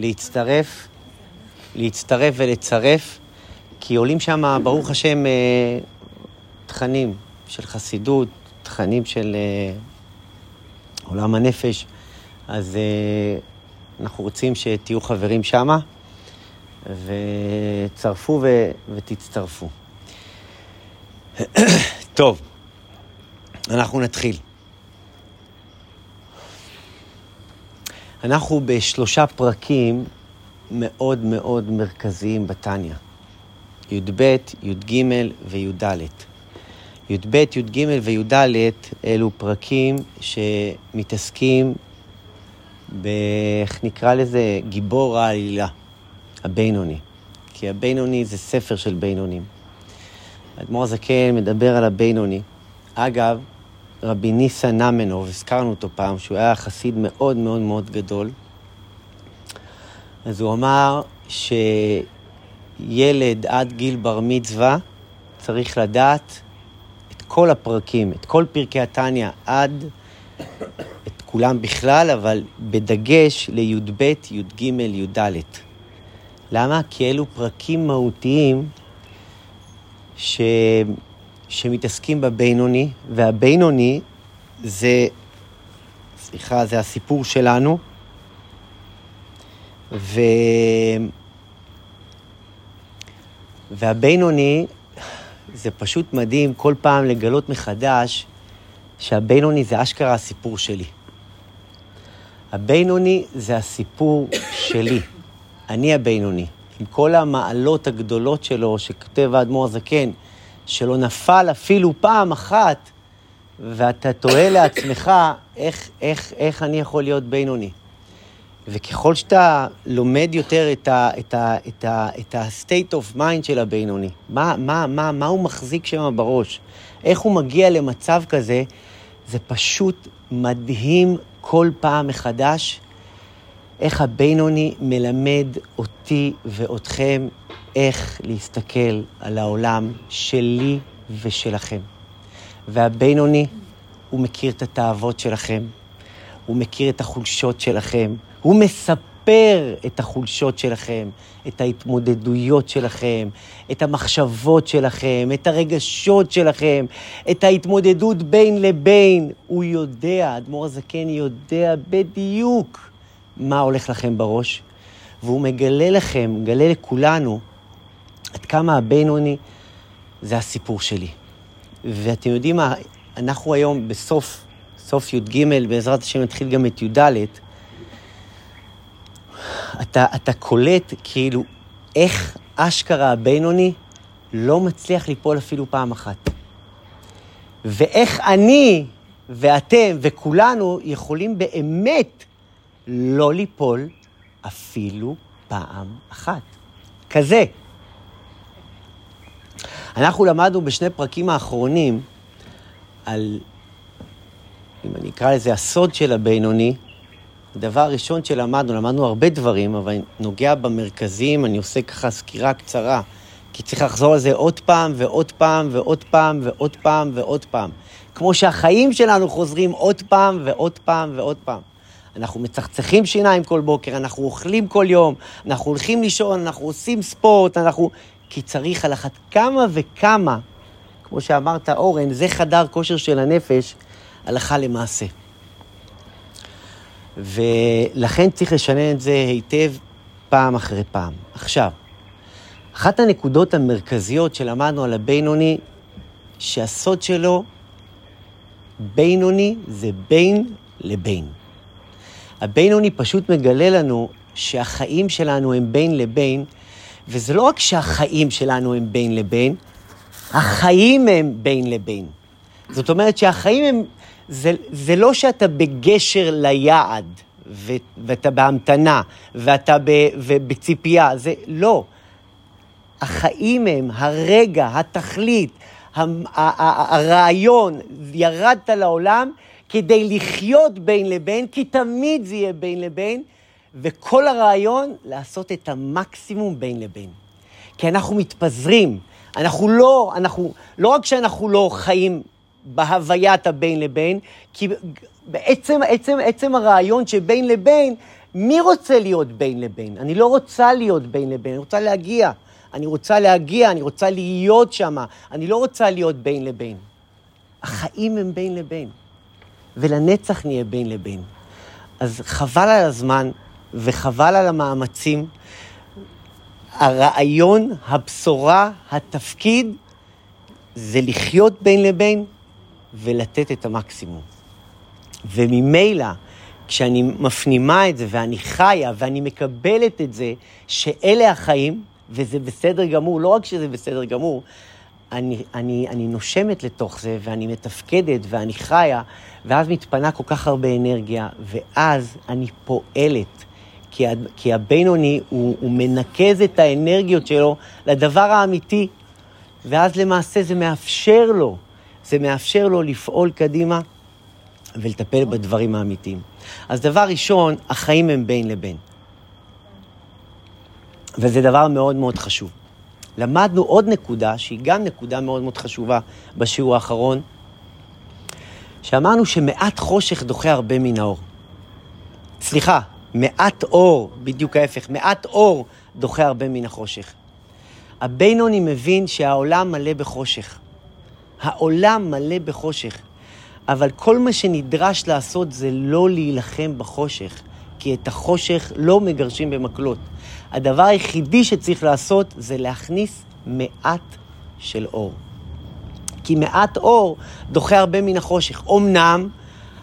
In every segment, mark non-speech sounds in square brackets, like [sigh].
להצטרף, להצטרף ולצרף, כי עולים שם, ברוך השם, אה, תכנים של חסידות, תכנים של אה, עולם הנפש, אז אה, אנחנו רוצים שתהיו חברים שמה, וצרפו ו- ותצטרפו. [coughs] טוב, אנחנו נתחיל. אנחנו בשלושה פרקים מאוד מאוד מרכזיים בתניא. י"ב, י"ג וי"ד. י"ב, י"ג וי"ד אלו פרקים שמתעסקים ב... איך נקרא לזה? גיבור העלילה, הבינוני. כי הבינוני זה ספר של בינונים. האדמו"ר הזקן מדבר על הבינוני. אגב, רבי ניסה נמנוב, הזכרנו אותו פעם, שהוא היה חסיד מאוד מאוד מאוד גדול. אז הוא אמר שילד עד גיל בר מצווה צריך לדעת את כל הפרקים, את כל פרקי התניא, עד, את כולם בכלל, אבל בדגש לי"ב, י"ג, י"ד. למה? כי אלו פרקים מהותיים ש... שמתעסקים בבינוני, והבינוני זה, סליחה, זה הסיפור שלנו, ו... והבינוני, זה פשוט מדהים כל פעם לגלות מחדש שהבינוני זה אשכרה הסיפור שלי. הבינוני זה הסיפור שלי. אני הבינוני. עם כל המעלות הגדולות שלו, שכותב האדמו"ר הזקן, שלא נפל אפילו פעם אחת, ואתה תוהה לעצמך, איך, איך, איך אני יכול להיות בינוני? וככל שאתה לומד יותר את ה, את ה, ה-state of mind של הבינוני, מה, מה, מה, מה הוא מחזיק שם בראש, איך הוא מגיע למצב כזה, זה פשוט מדהים כל פעם מחדש, איך הבינוני מלמד אותי ואותכם איך להסתכל על העולם שלי ושלכם. והבינוני, הוא מכיר את התאוות שלכם, הוא מכיר את החולשות שלכם, הוא מספר את החולשות שלכם, את ההתמודדויות שלכם, את המחשבות שלכם, את הרגשות שלכם, את ההתמודדות בין לבין. הוא יודע, אדמו"ר הזקן יודע בדיוק מה הולך לכם בראש, והוא מגלה לכם, מגלה לכולנו, עד כמה הבינוני זה הסיפור שלי. ואתם יודעים מה, אנחנו היום בסוף, סוף י"ג, בעזרת השם נתחיל גם את י"ד, אתה, אתה קולט כאילו איך אשכרה הבינוני לא מצליח ליפול אפילו פעם אחת. ואיך אני ואתם וכולנו יכולים באמת לא ליפול אפילו פעם אחת. כזה. אנחנו למדנו בשני פרקים האחרונים על, אם אני אקרא לזה הסוד של הבינוני, הדבר הראשון שלמדנו, למדנו הרבה דברים, אבל נוגע במרכזים, אני עושה ככה סקירה קצרה, כי צריך לחזור על זה עוד פעם ועוד פעם ועוד פעם ועוד פעם ועוד פעם. כמו שהחיים שלנו חוזרים עוד פעם ועוד פעם ועוד פעם. אנחנו מצחצחים שיניים כל בוקר, אנחנו אוכלים כל יום, אנחנו הולכים לישון, אנחנו עושים ספורט, אנחנו... כי צריך על אחת כמה וכמה, כמו שאמרת, אורן, זה חדר כושר של הנפש, הלכה למעשה. ולכן צריך לשנן את זה היטב פעם אחרי פעם. עכשיו, אחת הנקודות המרכזיות שלמדנו על הבינוני, שהסוד שלו, בינוני זה בין לבין. הבינוני פשוט מגלה לנו שהחיים שלנו הם בין לבין, וזה לא רק שהחיים שלנו הם בין לבין, החיים הם בין לבין. זאת אומרת שהחיים הם, זה, זה לא שאתה בגשר ליעד, ו, ואתה בהמתנה, ואתה ב, בציפייה, זה לא. החיים הם הרגע, התכלית, הרעיון, ירדת לעולם כדי לחיות בין לבין, כי תמיד זה יהיה בין לבין, וכל הרעיון, לעשות את המקסימום בין לבין. כי אנחנו מתפזרים, אנחנו לא, אנחנו, לא רק שאנחנו לא חיים בהוויית הבין לבין, כי בעצם עצם, עצם הרעיון שבין לבין, מי רוצה להיות בין לבין? אני לא רוצה להיות בין לבין, אני רוצה להגיע. אני רוצה להגיע, אני רוצה להיות שם, אני לא רוצה להיות בין לבין. החיים הם בין לבין, ולנצח נהיה בין לבין. אז חבל על הזמן וחבל על המאמצים. הרעיון, הבשורה, התפקיד, זה לחיות בין לבין ולתת את המקסימום. וממילא, כשאני מפנימה את זה ואני חיה ואני מקבלת את זה שאלה החיים, וזה בסדר גמור, לא רק שזה בסדר גמור, אני, אני, אני נושמת לתוך זה, ואני מתפקדת, ואני חיה, ואז מתפנה כל כך הרבה אנרגיה, ואז אני פועלת. כי, כי הבינוני, הוא, הוא מנקז את האנרגיות שלו לדבר האמיתי, ואז למעשה זה מאפשר לו, זה מאפשר לו לפעול קדימה ולטפל בדברים האמיתיים. אז דבר ראשון, החיים הם בין לבין. וזה דבר מאוד מאוד חשוב. למדנו עוד נקודה, שהיא גם נקודה מאוד מאוד חשובה בשיעור האחרון, שאמרנו שמעט חושך דוחה הרבה מן האור. סליחה, מעט אור, בדיוק ההפך, מעט אור דוחה הרבה מן החושך. הבינוני מבין שהעולם מלא בחושך. העולם מלא בחושך. אבל כל מה שנדרש לעשות זה לא להילחם בחושך, כי את החושך לא מגרשים במקלות. הדבר היחידי שצריך לעשות זה להכניס מעט של אור. כי מעט אור דוחה הרבה מן החושך. אמנם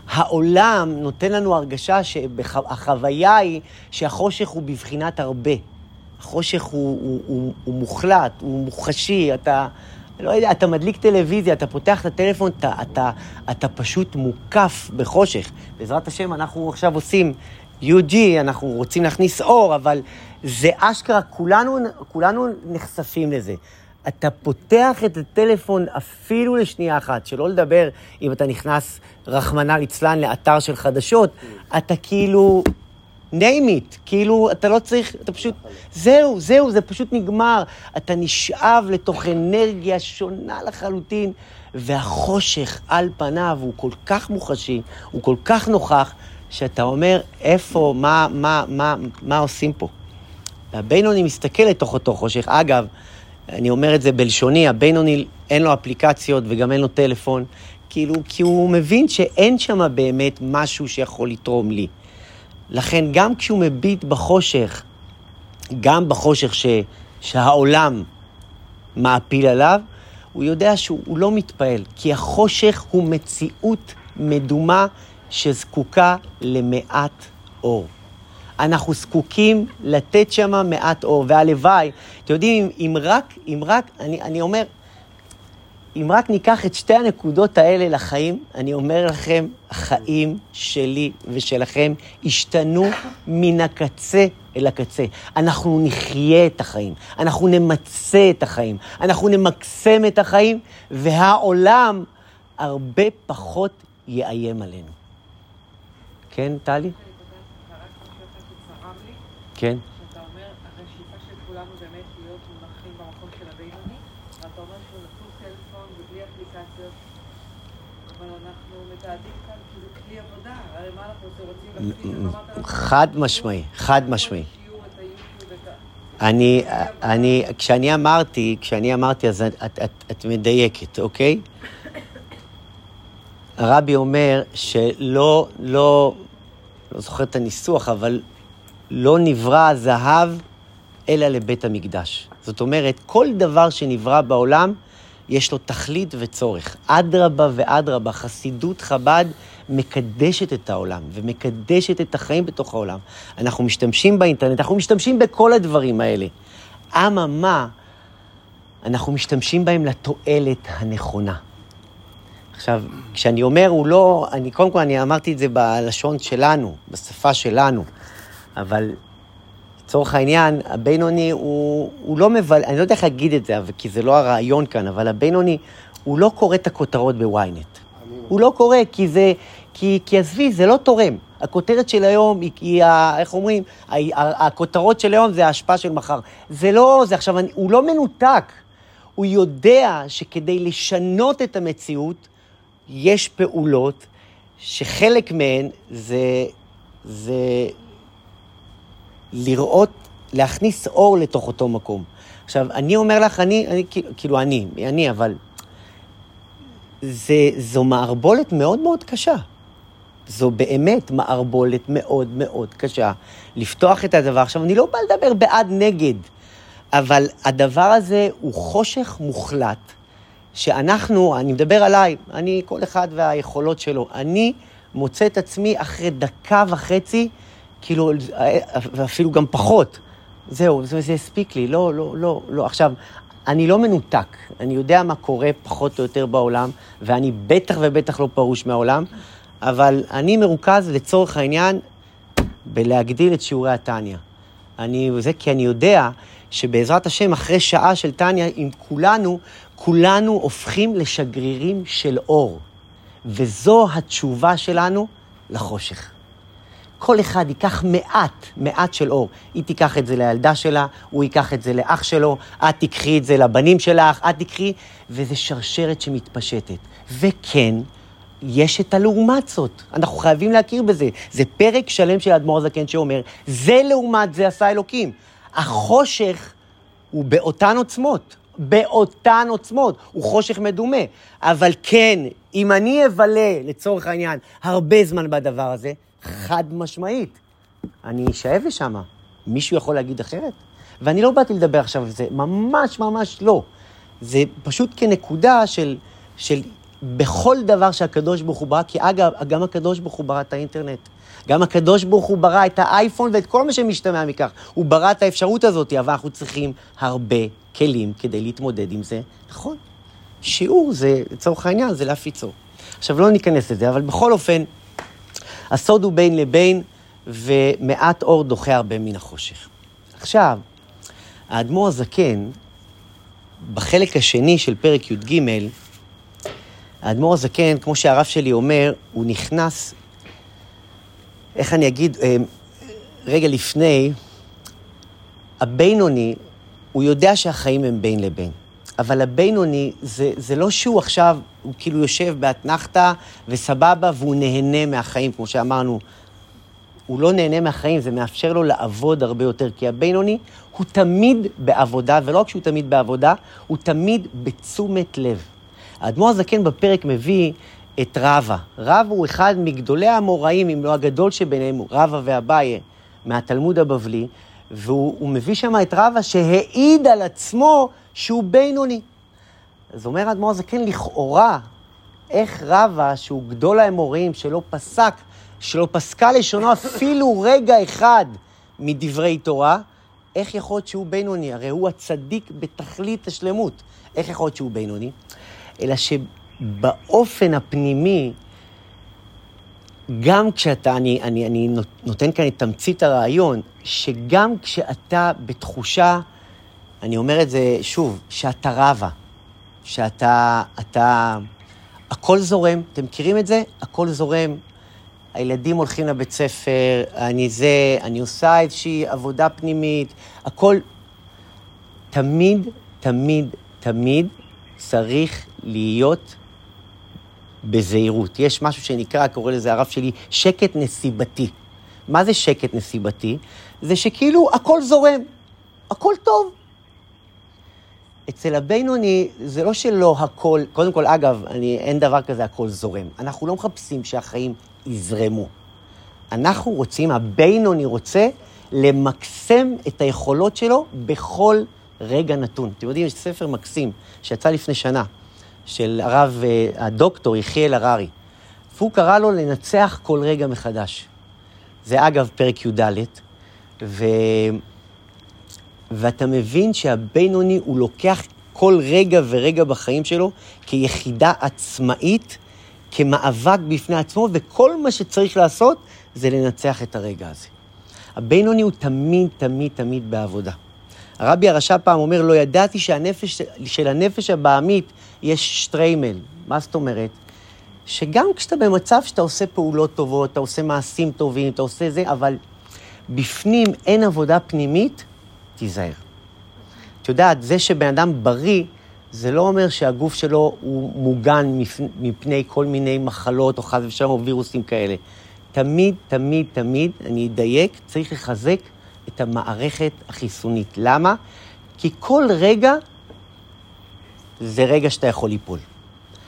העולם נותן לנו הרגשה שהחוויה היא שהחושך הוא בבחינת הרבה. החושך הוא, הוא, הוא, הוא מוחלט, הוא מוחשי, אתה, לא יודע, אתה מדליק טלוויזיה, אתה פותח את הטלפון, אתה, אתה, אתה פשוט מוקף בחושך. בעזרת השם, אנחנו עכשיו עושים UG, אנחנו רוצים להכניס אור, אבל זה אשכרה, כולנו, כולנו נחשפים לזה. אתה פותח את הטלפון אפילו לשנייה אחת, שלא לדבר אם אתה נכנס, רחמנא ליצלן, לאתר של חדשות, אתה כאילו, name it, כאילו, אתה לא צריך, אתה פשוט, זהו, זהו, זה פשוט נגמר. אתה נשאב לתוך אנרגיה שונה לחלוטין, והחושך על פניו הוא כל כך מוחשי, הוא כל כך נוכח, שאתה אומר, איפה, מה, מה, מה, מה עושים פה? והבינוני מסתכל לתוך אותו חושך. אגב, אני אומר את זה בלשוני, הבינוני אין לו אפליקציות וגם אין לו טלפון, כאילו, כי הוא מבין שאין שם באמת משהו שיכול לתרום לי. לכן גם כשהוא מביט בחושך, גם בחושך ש, שהעולם מעפיל עליו, הוא יודע שהוא לא מתפעל, כי החושך הוא מציאות מדומה שזקוקה למעט אור. אנחנו זקוקים לתת שם מעט אור, והלוואי, אתם יודעים, אם רק, אם רק, אני, אני אומר, אם רק ניקח את שתי הנקודות האלה לחיים, אני אומר לכם, החיים שלי ושלכם השתנו מן הקצה אל הקצה. אנחנו נחיה את החיים, אנחנו נמצה את החיים, אנחנו נמקסם את החיים, והעולם הרבה פחות יאיים עלינו. כן, טלי? כן. שאתה אומר, השאיפה של כולנו באמת להיות מונחים במקום של הבינוני, ואתה אומר שהוא נטול טלפון ובלי אפליקציות, אבל אנחנו מתעדים כאן כי זה כלי עבודה, הרי מה אנחנו רוצים חד משמעי, חד משמעי. אני, אני, כשאני אמרתי, כשאני אמרתי, אז את, את, את, את מדייקת, אוקיי? הרבי אומר שלא, לא, לא זוכר את הניסוח, אבל לא נברא הזהב אלא לבית המקדש. זאת אומרת, כל דבר שנברא בעולם, יש לו תכלית וצורך. אדרבה ואדרבה, חסידות חב"ד מקדשת את העולם ומקדשת את החיים בתוך העולם. אנחנו משתמשים באינטרנט, אנחנו משתמשים בכל הדברים האלה. אממה, אנחנו משתמשים בהם לתועלת הנכונה. עכשיו, כשאני אומר, הוא לא, אני קודם כל, אני אמרתי את זה בלשון שלנו, בשפה שלנו. אבל לצורך העניין, הבינוני הוא, הוא לא מבל... אני לא יודע איך להגיד את זה, כי זה לא הרעיון כאן, אבל הבינוני, הוא לא קורא את הכותרות בוויינט. הוא לא קורא, כי זה... כי, כי עזבי, זה לא תורם. הכותרת של היום היא, היא איך אומרים, הכותרות של היום זה ההשפעה של מחר. זה לא, זה עכשיו, אני, הוא לא מנותק. הוא יודע שכדי לשנות את המציאות, יש פעולות שחלק מהן זה, זה לראות, להכניס אור לתוך אותו מקום. עכשיו, אני אומר לך, אני, אני כאילו, אני, אני, אבל זה, זו מערבולת מאוד מאוד קשה. זו באמת מערבולת מאוד מאוד קשה לפתוח את הדבר. עכשיו, אני לא בא לדבר בעד נגד, אבל הדבר הזה הוא חושך מוחלט, שאנחנו, אני מדבר עליי, אני, כל אחד והיכולות שלו, אני מוצא את עצמי אחרי דקה וחצי, כאילו, ואפילו גם פחות. זהו, זה, זה הספיק לי, לא, לא, לא, לא. עכשיו, אני לא מנותק, אני יודע מה קורה פחות או יותר בעולם, ואני בטח ובטח לא פרוש מהעולם, אבל אני מרוכז לצורך העניין בלהגדיל את שיעורי הטניה. אני, זה כי אני יודע שבעזרת השם, אחרי שעה של טניה, עם כולנו, כולנו הופכים לשגרירים של אור. וזו התשובה שלנו לחושך. כל אחד ייקח מעט, מעט של אור. היא תיקח את זה לילדה שלה, הוא ייקח את זה לאח שלו, את תיקחי את זה לבנים שלך, את תיקחי, וזה שרשרת שמתפשטת. וכן, יש את הלעומת זאת. אנחנו חייבים להכיר בזה. זה פרק שלם של האדמו"ר הזקן שאומר, זה לעומת זה עשה אלוקים. החושך הוא באותן עוצמות, באותן עוצמות, הוא חושך מדומה. אבל כן, אם אני אבלה, לצורך העניין, הרבה זמן בדבר הזה, חד משמעית, אני אשאב לשם. מישהו יכול להגיד אחרת? ואני לא באתי לדבר עכשיו על זה, ממש ממש לא. זה פשוט כנקודה של, של בכל דבר שהקדוש ברוך הוא ברא, כי אגב, גם הקדוש ברוך הוא ברא את האינטרנט. גם הקדוש ברוך הוא ברא את האייפון ואת כל מה שמשתמע מכך. הוא ברא את האפשרות הזאת, אבל אנחנו צריכים הרבה כלים כדי להתמודד עם זה. נכון, שיעור זה, לצורך העניין, זה להפיצו. עכשיו, לא ניכנס לזה, אבל בכל אופן, הסוד הוא בין לבין, ומעט אור דוחה הרבה מן החושך. עכשיו, האדמו"ר הזקן, בחלק השני של פרק י"ג, האדמו"ר הזקן, כמו שהרב שלי אומר, הוא נכנס, איך אני אגיד, אה, רגע לפני, הבינוני, הוא יודע שהחיים הם בין לבין. אבל הבינוני, זה, זה לא שהוא עכשיו, הוא כאילו יושב באתנחתא וסבבה והוא נהנה מהחיים, כמו שאמרנו. הוא לא נהנה מהחיים, זה מאפשר לו לעבוד הרבה יותר, כי הבינוני הוא תמיד בעבודה, ולא רק שהוא תמיד בעבודה, הוא תמיד בתשומת לב. האדמו"ר הזקן בפרק מביא את רבא. רבא הוא אחד מגדולי האמוראים, אם לא הגדול שביניהם, רבא ואביי, מהתלמוד הבבלי, והוא מביא שם את רבא שהעיד על עצמו שהוא בינוני. אז אומר האדמו"ר הזקן, לכאורה, איך רבא, שהוא גדול האמוראים, שלא פסק, שלא פסקה לשונו אפילו [laughs] רגע אחד מדברי תורה, איך יכול להיות שהוא בינוני? הרי הוא הצדיק בתכלית השלמות. איך יכול להיות שהוא בינוני? אלא שבאופן הפנימי, גם כשאתה, אני, אני, אני נותן כאן את תמצית הרעיון, שגם כשאתה בתחושה, אני אומר את זה שוב, שאתה רבה, שאתה, אתה, הכל זורם, אתם מכירים את זה? הכל זורם. הילדים הולכים לבית ספר, אני זה, אני עושה איזושהי עבודה פנימית, הכל... תמיד, תמיד, תמיד צריך להיות בזהירות. יש משהו שנקרא, קורא לזה הרב שלי, שקט נסיבתי. מה זה שקט נסיבתי? זה שכאילו הכל זורם, הכל טוב. אצל הבינוני זה לא שלא הכל, קודם כל, אגב, אני, אין דבר כזה הכל זורם. אנחנו לא מחפשים שהחיים יזרמו. אנחנו רוצים, הבינוני רוצה למקסם את היכולות שלו בכל רגע נתון. אתם יודעים, יש ספר מקסים שיצא לפני שנה, של הרב, אה, הדוקטור יחיאל הררי, והוא קרא לו לנצח כל רגע מחדש. זה אגב פרק י"ד, ו... ואתה מבין שהבינוני הוא לוקח כל רגע ורגע בחיים שלו כיחידה עצמאית, כמאבק בפני עצמו, וכל מה שצריך לעשות זה לנצח את הרגע הזה. הבינוני הוא תמיד, תמיד, תמיד בעבודה. הרבי הרשע פעם אומר, לא ידעתי שהנפש, של הנפש הבעמית יש שטריימל. מה זאת אומרת? שגם כשאתה במצב שאתה עושה פעולות טובות, אתה עושה מעשים טובים, אתה עושה זה, אבל בפנים אין עבודה פנימית, תיזהר. את יודעת, זה שבן אדם בריא, זה לא אומר שהגוף שלו הוא מוגן מפני כל מיני מחלות או חס ושלום או וירוסים כאלה. תמיד, תמיד, תמיד, אני אדייק, צריך לחזק את המערכת החיסונית. למה? כי כל רגע זה רגע שאתה יכול ליפול.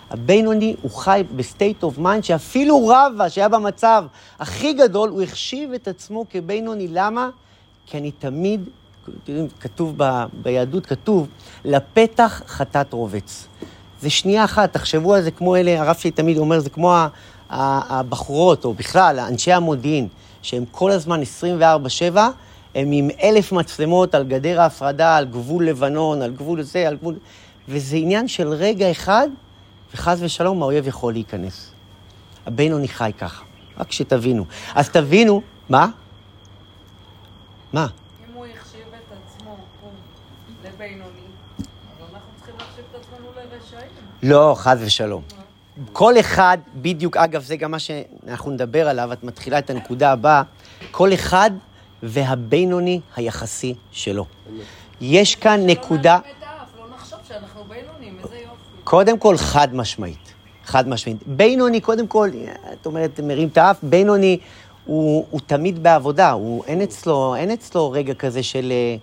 הבינוני הוא חי ב state of mind שאפילו רבא, שהיה במצב הכי גדול, הוא החשיב את עצמו כבינוני. למה? כי אני תמיד, כתוב ב, ביהדות, כתוב, לפתח חטאת רובץ. זה שנייה אחת, תחשבו על זה כמו אלה, הרב שלי תמיד אומר, זה כמו הבחורות, או בכלל, אנשי המודיעין, שהם כל הזמן 24-7, הם עם אלף מצלמות על גדר ההפרדה, על גבול לבנון, על גבול זה, על גבול... וזה עניין של רגע אחד, וחס ושלום האויב יכול להיכנס. הבינוני חי ככה, רק שתבינו. אז תבינו, מה? מה? אם הוא החשיב את עצמו הוא לבינוני, אז אנחנו צריכים להחשיב את עצמנו לרשעים. לא, חס ושלום. כל אחד, בדיוק, אגב, זה גם מה שאנחנו נדבר עליו, את מתחילה את הנקודה הבאה, כל אחד והבינוני היחסי שלו. יש כאן נקודה... לא לא. קודם כל, חד משמעית. חד משמעית. בינוני, קודם כל, את אומרת, מרים את האף, בינוני הוא, הוא תמיד בעבודה, הוא, אין, אצלו, אין אצלו רגע כזה של... אה,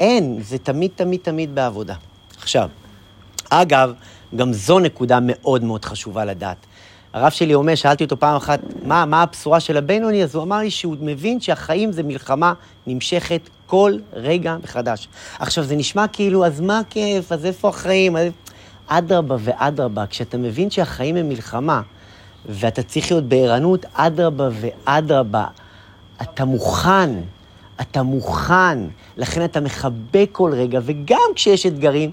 אין, זה תמיד, תמיד, תמיד בעבודה. עכשיו, אגב, גם זו נקודה מאוד מאוד חשובה לדעת. הרב שלי אומר, שאלתי אותו פעם אחת, מה, מה הבשורה של הבינוני? אז הוא אמר לי שהוא מבין שהחיים זה מלחמה נמשכת כל רגע מחדש. עכשיו, זה נשמע כאילו, אז מה הכיף? אז איפה החיים? אדרבה ואדרבה, כשאתה מבין שהחיים הם מלחמה, ואתה צריך להיות בערנות, אדרבה ואדרבה, אתה מוכן, אתה מוכן, לכן אתה מחבק כל רגע, וגם כשיש אתגרים,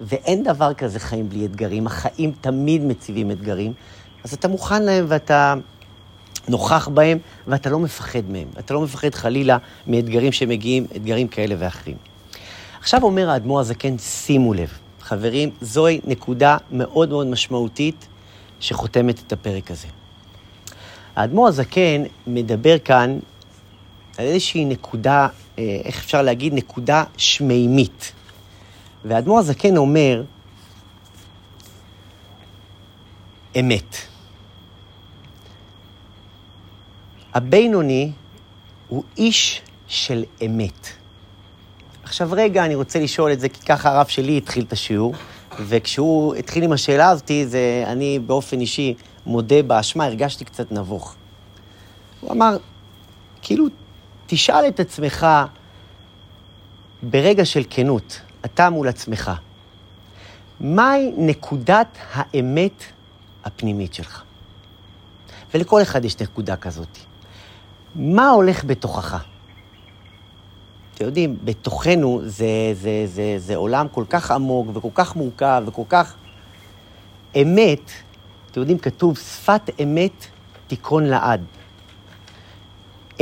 ואין דבר כזה חיים בלי אתגרים, החיים תמיד מציבים אתגרים, אז אתה מוכן להם ואתה נוכח בהם, ואתה לא מפחד מהם. אתה לא מפחד חלילה מאתגרים שמגיעים, אתגרים כאלה ואחרים. עכשיו אומר האדמו"ר הזקן, שימו לב, חברים, זוהי נקודה מאוד מאוד משמעותית שחותמת את הפרק הזה. האדמו"ר הזקן מדבר כאן על איזושהי נקודה, אה, איך אפשר להגיד, נקודה שמימית. והאדמו"ר הזקן אומר, אמת. הבינוני הוא איש של אמת. עכשיו רגע, אני רוצה לשאול את זה, כי ככה הרב שלי התחיל את השיעור, וכשהוא התחיל עם השאלה הזאת, זה, אני באופן אישי מודה באשמה, הרגשתי קצת נבוך. הוא אמר, כאילו, תשאל את עצמך ברגע של כנות, אתה מול עצמך, מהי נקודת האמת הפנימית שלך? ולכל אחד יש נקודה כזאת. מה הולך בתוכך? אתם יודעים, בתוכנו זה, זה, זה, זה עולם כל כך עמוק וכל כך מורכב וכל כך... אמת, אתם יודעים, כתוב, שפת אמת תיכון לעד.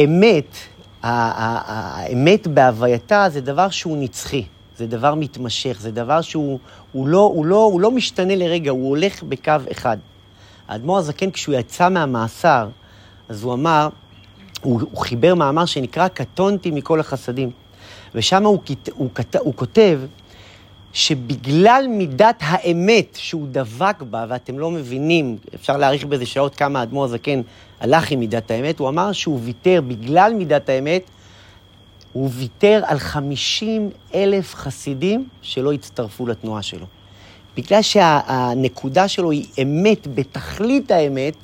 אמת, האמת בהווייתה זה דבר שהוא נצחי, זה דבר מתמשך, זה דבר שהוא הוא לא, הוא לא, הוא לא משתנה לרגע, הוא הולך בקו אחד. האדמו"ר הזקן, כשהוא יצא מהמאסר, אז הוא אמר, הוא, הוא חיבר מאמר שנקרא קטונתי מכל החסדים. ושם הוא, הוא, הוא כותב שבגלל מידת האמת שהוא דבק בה, ואתם לא מבינים, אפשר להעריך בזה שעות כמה האדמו"ר הזקן הלך עם מידת האמת, הוא אמר שהוא ויתר, בגלל מידת האמת, הוא ויתר על 50 אלף חסידים שלא הצטרפו לתנועה שלו. בגלל שהנקודה שלו היא אמת בתכלית האמת,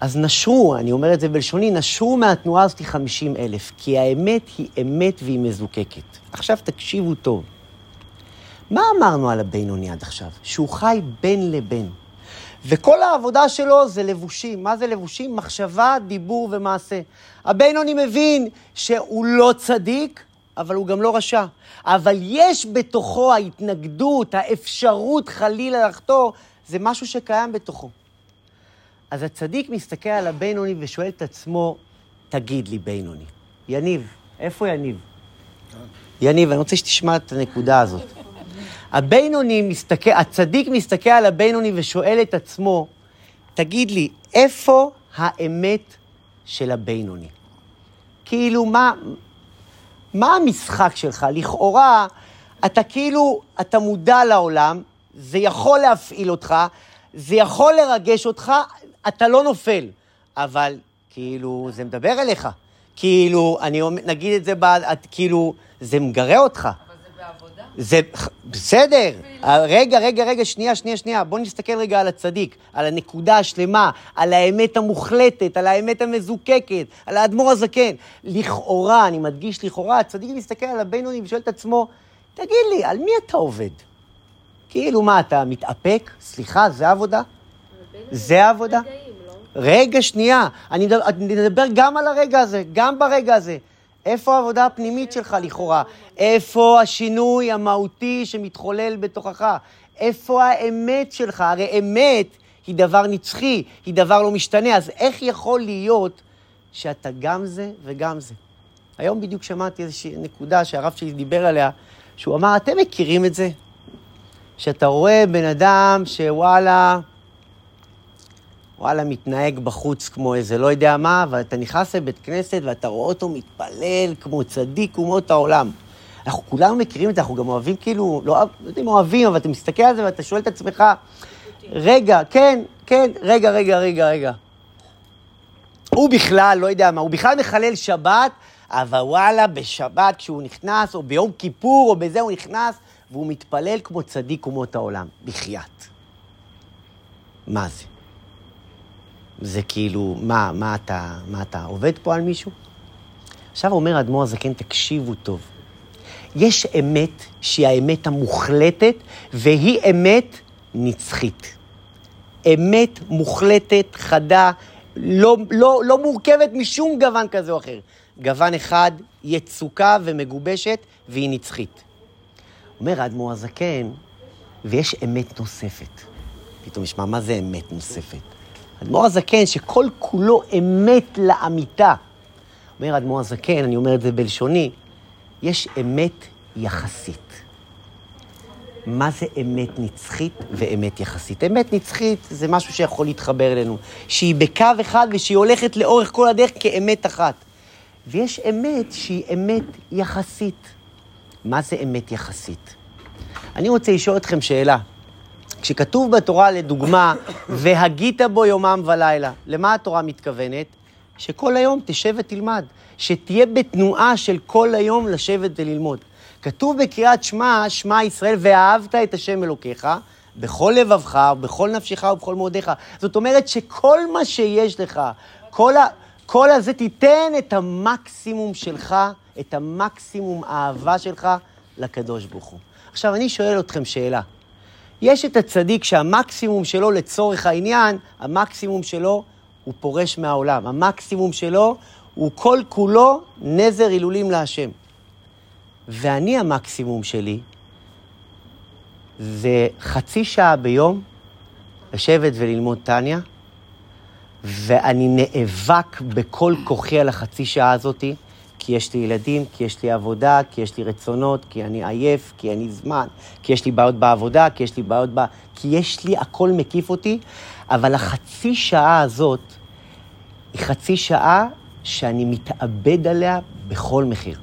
אז נשרו, אני אומר את זה בלשוני, נשרו מהתנועה הזאת 50 אלף, כי האמת היא אמת והיא מזוקקת. עכשיו תקשיבו טוב. מה אמרנו על הבינוני עד עכשיו? שהוא חי בין לבין. וכל העבודה שלו זה לבושים. מה זה לבושים? מחשבה, דיבור ומעשה. הבינוני מבין שהוא לא צדיק, אבל הוא גם לא רשע. אבל יש בתוכו ההתנגדות, האפשרות חלילה לחטוא, זה משהו שקיים בתוכו. אז הצדיק מסתכל על הבינוני ושואל את עצמו, תגיד לי, בינוני. יניב, איפה יניב? יניב, אני רוצה שתשמע את הנקודה הזאת. הבינוני מסתכל, הצדיק מסתכל על הבינוני ושואל את עצמו, תגיד לי, איפה האמת של הבינוני? כאילו, מה, מה המשחק שלך? לכאורה, אתה כאילו, אתה מודע לעולם, זה יכול להפעיל אותך, זה יכול לרגש אותך, אתה לא נופל. אבל כאילו, זה מדבר אליך. כאילו, אני אומר, נגיד את זה, בעד, את, כאילו, זה מגרה אותך. זה בסדר. רגע, רגע, רגע, שנייה, שנייה, שנייה. בוא נסתכל רגע על הצדיק, על הנקודה השלמה, על האמת המוחלטת, על האמת המזוקקת, על האדמו"ר הזקן. לכאורה, אני מדגיש לכאורה, הצדיק מסתכל על הבינוני ושואל את עצמו, תגיד לי, על מי אתה עובד? כאילו, מה, אתה מתאפק? סליחה, זה עבודה? זה? רגעים, לא? רגע, שנייה. אני מדבר גם על הרגע הזה, גם ברגע הזה. איפה העבודה הפנימית שלך לכאורה? איפה השינוי המהותי שמתחולל בתוכך? איפה האמת שלך? הרי אמת היא דבר נצחי, היא דבר לא משתנה, אז איך יכול להיות שאתה גם זה וגם זה? היום בדיוק שמעתי איזושהי נקודה שהרב שלי דיבר עליה, שהוא אמר, אתם מכירים את זה? שאתה רואה בן אדם שוואלה, וואלה, מתנהג בחוץ כמו איזה לא יודע מה, ואתה נכנס לבית כנסת ואתה רואה אותו מתפלל כמו צדיק אומות העולם. אנחנו כולנו מכירים את זה, אנחנו גם אוהבים כאילו, לא, לא יודע אם אוהבים, אבל אתה מסתכל על זה ואתה שואל את עצמך, רגע, כן, כן, רגע, רגע, רגע, רגע. הוא בכלל, לא יודע מה, הוא בכלל מחלל שבת, אבל וואלה, בשבת כשהוא נכנס, או ביום כיפור, או בזה הוא נכנס, והוא מתפלל כמו צדיק אומות העולם. בחייאת. מה זה? זה כאילו, מה, מה אתה, מה אתה עובד פה על מישהו? עכשיו אומר האדמו"ר הזקן, תקשיבו טוב. יש אמת שהיא האמת המוחלטת, והיא אמת נצחית. אמת מוחלטת, חדה, לא, לא, לא מורכבת משום גוון כזה או אחר. גוון אחד, יצוקה ומגובשת, והיא נצחית. אומר האדמו"ר הזקן, ויש אמת נוספת. פתאום נשמע, מה זה אמת נוספת? אדמו"ר הזקן, שכל כולו אמת לאמיתה. אומר אדמו"ר הזקן, אני אומר את זה בלשוני, יש אמת יחסית. מה זה אמת נצחית ואמת יחסית? אמת נצחית זה משהו שיכול להתחבר אלינו, שהיא בקו אחד ושהיא הולכת לאורך כל הדרך כאמת אחת. ויש אמת שהיא אמת יחסית. מה זה אמת יחסית? אני רוצה לשאול אתכם שאלה. כשכתוב בתורה, לדוגמה, והגית בו יומם ולילה, למה התורה מתכוונת? שכל היום תשב ותלמד, שתהיה בתנועה של כל היום לשבת וללמוד. כתוב בקריאת שמע, שמע ישראל, ואהבת את השם אלוקיך, בכל לבבך, ובכל נפשך ובכל מאודיך. זאת אומרת שכל מה שיש לך, כל, ה, כל הזה, תיתן את המקסימום שלך, את המקסימום אהבה שלך לקדוש ברוך הוא. עכשיו, אני שואל אתכם שאלה. יש את הצדיק שהמקסימום שלו לצורך העניין, המקסימום שלו הוא פורש מהעולם. המקסימום שלו הוא כל כולו נזר הילולים להשם. ואני המקסימום שלי זה חצי שעה ביום לשבת וללמוד טניה, ואני נאבק בכל כוחי על החצי שעה הזאתי. כי יש לי ילדים, כי יש לי עבודה, כי יש לי רצונות, כי אני עייף, כי אין לי זמן, כי יש לי בעיות בעבודה, כי יש לי בעיות ב... כי יש לי, הכל מקיף אותי, אבל החצי שעה הזאת היא חצי שעה שאני מתאבד עליה בכל מחיר.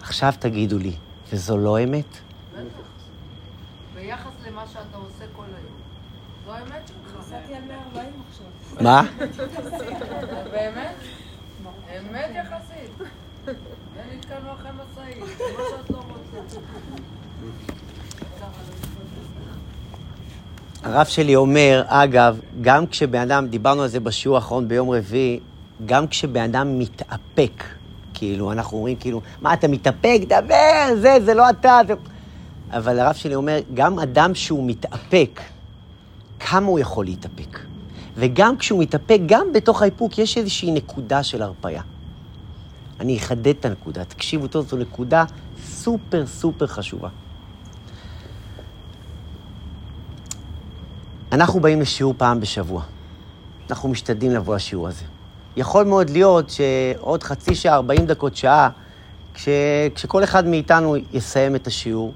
עכשיו תגידו לי, וזו לא אמת? ביחס למה שאתה עושה כל היום. זו האמת שלך. נסעתי על 140 עכשיו. מה? באמת? אמת יחסית. ונתקענו אחרי משאית, מה שאת לא רוצה. הרב שלי אומר, אגב, גם כשבן אדם, דיברנו על זה בשיעור האחרון ביום רביעי, גם כשבן אדם מתאפק, כאילו, אנחנו אומרים כאילו, מה, אתה מתאפק? דבר, זה, זה לא אתה. זה... אבל הרב שלי אומר, גם אדם שהוא מתאפק, כמה הוא יכול להתאפק? וגם כשהוא מתאפק, גם בתוך האיפוק יש איזושהי נקודה של הרפייה. אני אחדד את הנקודה, תקשיבו טוב, זו נקודה סופר סופר חשובה. אנחנו באים לשיעור פעם בשבוע. אנחנו משתדלים לבוא לשיעור הזה. יכול מאוד להיות שעוד חצי שעה, 40 דקות, שעה, כש, כשכל אחד מאיתנו יסיים את השיעור,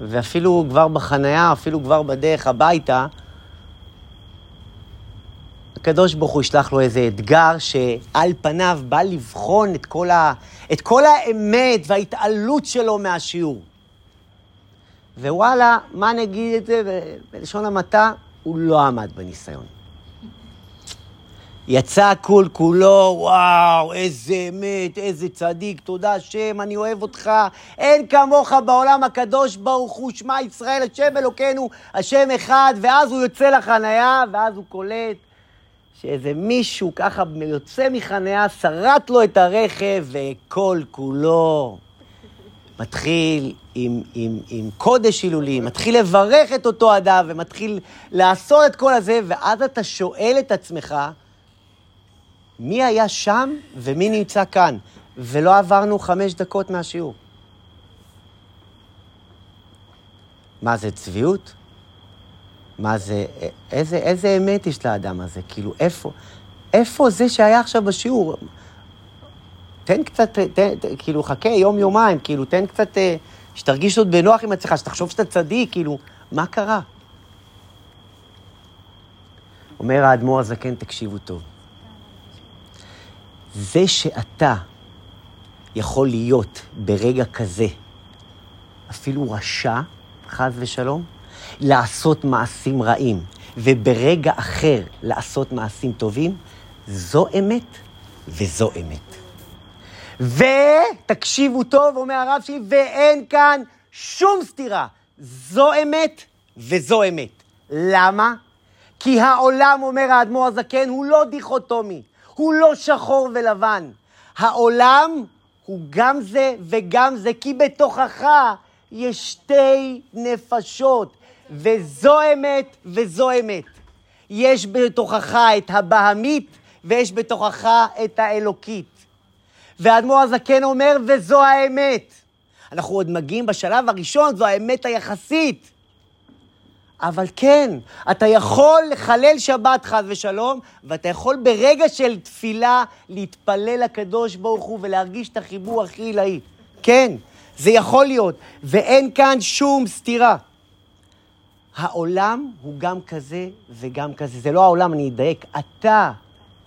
ואפילו כבר בחנייה, אפילו כבר בדרך הביתה, הקדוש ברוך הוא ישלח לו איזה אתגר שעל פניו בא לבחון את כל, ה, את כל האמת וההתעלות שלו מהשיעור. ווואלה, מה נגיד את זה בלשון המעטה? הוא לא עמד בניסיון. יצא כול כולו, וואו, איזה אמת, איזה צדיק, תודה השם, אני אוהב אותך. אין כמוך בעולם הקדוש ברוך הוא, שמע ישראל, השם אלוקינו, השם אחד, ואז הוא יוצא לחניה, ואז הוא קולט שאיזה מישהו ככה יוצא מחניה, שרט לו את הרכב, וכל כולו מתחיל עם, עם, עם קודש הילולים, מתחיל לברך את אותו אדם, ומתחיל לעשות את כל הזה, ואז אתה שואל את עצמך, מי היה שם ומי נמצא כאן? ולא עברנו חמש דקות מהשיעור. מה זה צביעות? מה זה, איזה, איזה אמת יש לאדם הזה? כאילו, איפה, איפה זה שהיה עכשיו בשיעור? תן קצת, תן, תן, כאילו, חכה יום-יומיים, כאילו, תן קצת, אה, שתרגיש עוד בנוח עם עצמך, שתחשוב שאתה צדיק, כאילו, מה קרה? אומר האדמו"ר הזקן, תקשיבו טוב. זה שאתה יכול להיות ברגע כזה אפילו רשע, חס ושלום, לעשות מעשים רעים, וברגע אחר לעשות מעשים טובים, זו אמת וזו אמת. ותקשיבו טוב, אומר הרב שלי, ואין כאן שום סתירה. זו אמת וזו אמת. למה? כי העולם, אומר האדמו"ר הזקן, הוא לא דיכוטומי, הוא לא שחור ולבן. העולם הוא גם זה וגם זה, כי בתוכך יש שתי נפשות, וזו אמת וזו אמת. יש בתוכך את הבהמית ויש בתוכך את האלוקית. והאדמו"ר הזקן אומר, וזו האמת. אנחנו עוד מגיעים בשלב הראשון, זו האמת היחסית. אבל כן, אתה יכול לחלל שבת חס ושלום, ואתה יכול ברגע של תפילה להתפלל לקדוש ברוך הוא ולהרגיש את החיבור הכי עילאי. כן, זה יכול להיות, ואין כאן שום סתירה. העולם הוא גם כזה וגם כזה. זה לא העולם, אני אדייק. אתה,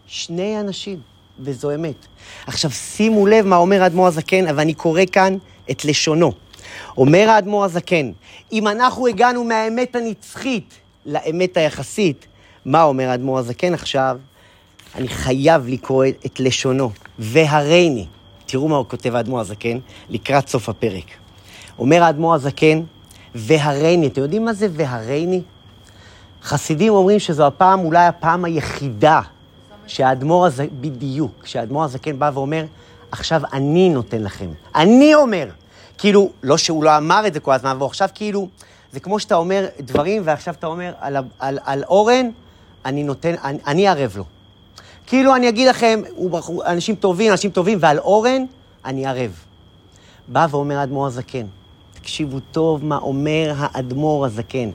שני אנשים, וזו אמת. עכשיו, שימו לב מה אומר האדמו"ר הזקן, ואני קורא כאן את לשונו. אומר האדמו"ר הזקן, אם אנחנו הגענו מהאמת הנצחית לאמת היחסית, מה אומר האדמו"ר הזקן עכשיו? אני חייב לקרוא את לשונו. והריני, תראו מה הוא כותב האדמו"ר הזקן לקראת סוף הפרק. אומר האדמו"ר הזקן, והריני, אתם יודעים מה זה והריני? חסידים אומרים שזו הפעם, אולי הפעם היחידה שהאדמו"ר הזה, בדיוק, שהאדמו"ר הזקן בא ואומר, עכשיו אני נותן לכם. אני אומר. כאילו, לא שהוא לא אמר את זה כל הזמן, אבל עכשיו כאילו, זה כמו שאתה אומר דברים, ועכשיו אתה אומר על, על, על אורן, אני נותן, אני, אני ערב לו. כאילו, אני אגיד לכם, הוא, אנשים טובים, אנשים טובים, ועל אורן, אני ערב. בא ואומר אדמו"ר הזקן, תקשיבו טוב מה אומר האדמו"ר הזקן.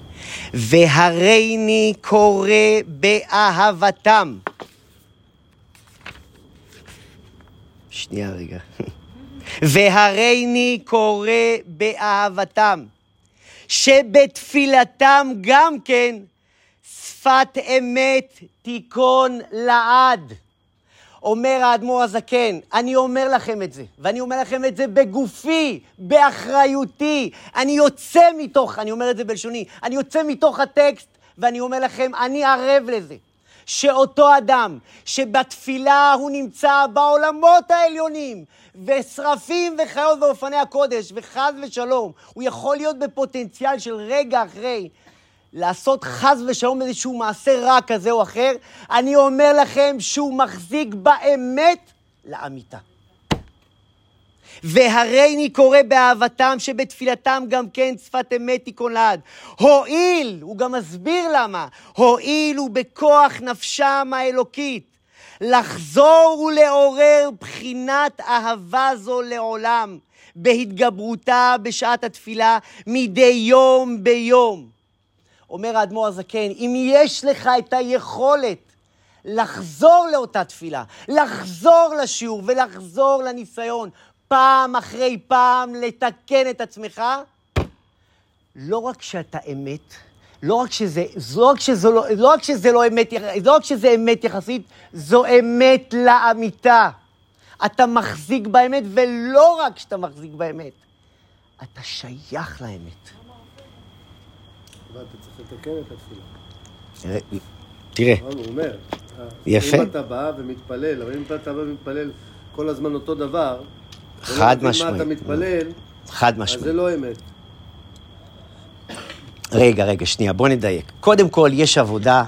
והריני קורא באהבתם. שנייה רגע. והריני קורא באהבתם, שבתפילתם גם כן שפת אמת תיכון לעד. אומר האדמו"ר הזקן, אני אומר לכם את זה, ואני אומר לכם את זה בגופי, באחריותי. אני יוצא מתוך, אני אומר את זה בלשוני, אני יוצא מתוך הטקסט, ואני אומר לכם, אני ערב לזה. שאותו אדם שבתפילה הוא נמצא בעולמות העליונים, ושרפים וחיות ואופני הקודש, וחס ושלום, הוא יכול להיות בפוטנציאל של רגע אחרי לעשות חס ושלום איזשהו מעשה רע כזה או אחר, אני אומר לכם שהוא מחזיק באמת לאמיתה. והריני קורא באהבתם שבתפילתם גם כן שפת אמת לעד. הואיל, הוא גם מסביר למה, הואיל ובכוח נפשם האלוקית, לחזור ולעורר בחינת אהבה זו לעולם, בהתגברותה בשעת התפילה מדי יום ביום. אומר האדמו"ר הזקן, אם יש לך את היכולת לחזור לאותה תפילה, לחזור לשיעור ולחזור לניסיון, פעם אחרי פעם לתקן את עצמך, לא רק שאתה אמת, לא רק שזה לא, רק שזה לא, לא, רק שזה לא אמת, לא רק שזה אמת יחסית, זו אמת לאמיתה. אתה מחזיק באמת, ולא רק שאתה מחזיק באמת, אתה שייך לאמת. אבל אתה צריך לתקן את התפילה. תראה, הוא אומר, יפה. אם אתה בא ומתפלל, אבל אם אתה בא ומתפלל כל הזמן אותו דבר, חד מבין משמעית. מה אתה מתפלל, חד אז משמעית. זה לא אמת. רגע, רגע, שנייה, בוא נדייק. קודם כל, יש עבודה,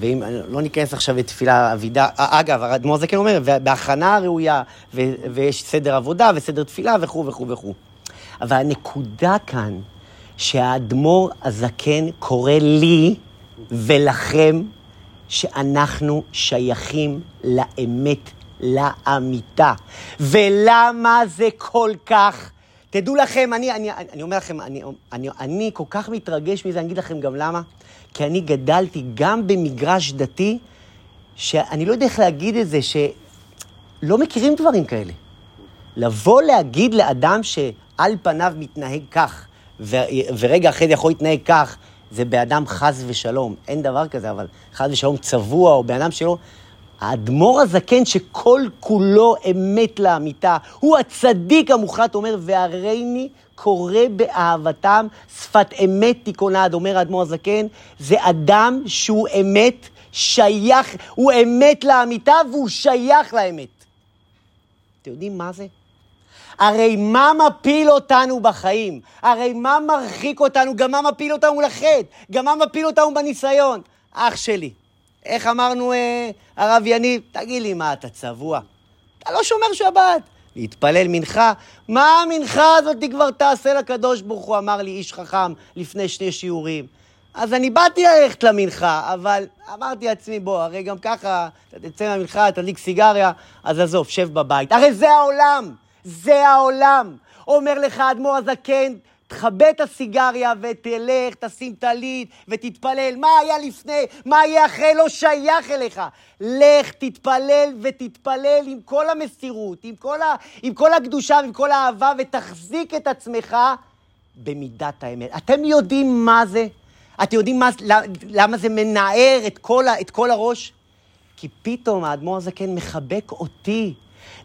ואם לא ניכנס עכשיו לתפילה אבידה, אה, אגב, האדמו"ר זקן אומר, בהכנה ראויה, ו- ויש סדר עבודה וסדר תפילה וכו' וכו' וכו'. אבל הנקודה כאן, שהאדמו"ר הזקן קורא לי ולכם, שאנחנו שייכים לאמת, לאמיתה. ולמה זה כל כך... תדעו לכם, אני, אני, אני אומר לכם, אני, אני, אני כל כך מתרגש מזה, אני אגיד לכם גם למה. כי אני גדלתי גם במגרש דתי, שאני לא יודע איך להגיד את זה, שלא מכירים דברים כאלה. לבוא להגיד לאדם שעל פניו מתנהג כך, ו- ורגע אחרי זה יכול להתנהג כך, זה באדם חס ושלום. אין דבר כזה, אבל חס ושלום צבוע, או באדם שלא... האדמו"ר הזקן שכל כולו אמת לאמיתה, הוא הצדיק המוחלט, אומר, והריני קורא באהבתם, שפת אמת תיכונד, אומר האדמו"ר הזקן, זה אדם שהוא אמת, שייך, הוא אמת לאמיתה והוא שייך לאמת. אתם יודעים מה זה? הרי מה מפיל אותנו בחיים? הרי מה מרחיק אותנו? גם מה מפיל אותנו לחטא? גם מה מפיל אותנו בניסיון? אח שלי, איך אמרנו, אה, הרב יניב? תגיד לי, מה, אתה צבוע? אתה לא שומר שבת. להתפלל מנחה? מה המנחה הזאת כבר תעשה לקדוש ברוך הוא, אמר לי איש חכם לפני שני שיעורים. אז אני באתי ללכת למנחה, אבל אמרתי לעצמי, בוא, הרי גם ככה, אתה תצא מהמנחה, תדליק סיגריה, אז עזוב, שב בבית. הרי זה העולם, זה העולם. אומר לך האדמו"ר הזקן, תכבה את הסיגריה ותלך, תשים טלית ותתפלל. מה היה לפני, מה יהיה אחרי, לא שייך אליך. לך, תתפלל ותתפלל עם כל המסירות, עם כל, ה, עם כל הקדושה ועם כל האהבה, ותחזיק את עצמך במידת האמת. אתם יודעים מה זה? אתם יודעים מה, למה זה מנער את כל, ה, את כל הראש? כי פתאום האדמו"ר הזקן מחבק אותי.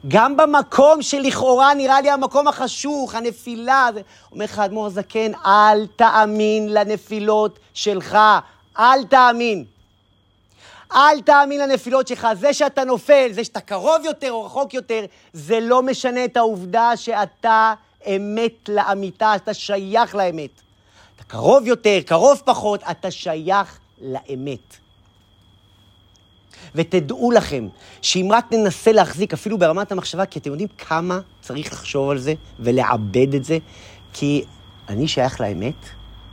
גם במקום שלכאורה נראה לי המקום החשוך, הנפילה. אומר לך האדמו"ר הזקן, אל תאמין לנפילות שלך, אל תאמין. אל תאמין לנפילות שלך. זה שאתה נופל, זה שאתה קרוב יותר או רחוק יותר, זה לא משנה את העובדה שאתה אמת לאמיתה, אתה שייך לאמת. אתה קרוב יותר, קרוב פחות, אתה שייך לאמת. ותדעו לכם, שאם רק ננסה להחזיק, אפילו ברמת המחשבה, כי אתם יודעים כמה צריך לחשוב על זה ולעבד את זה, כי אני שייך לאמת,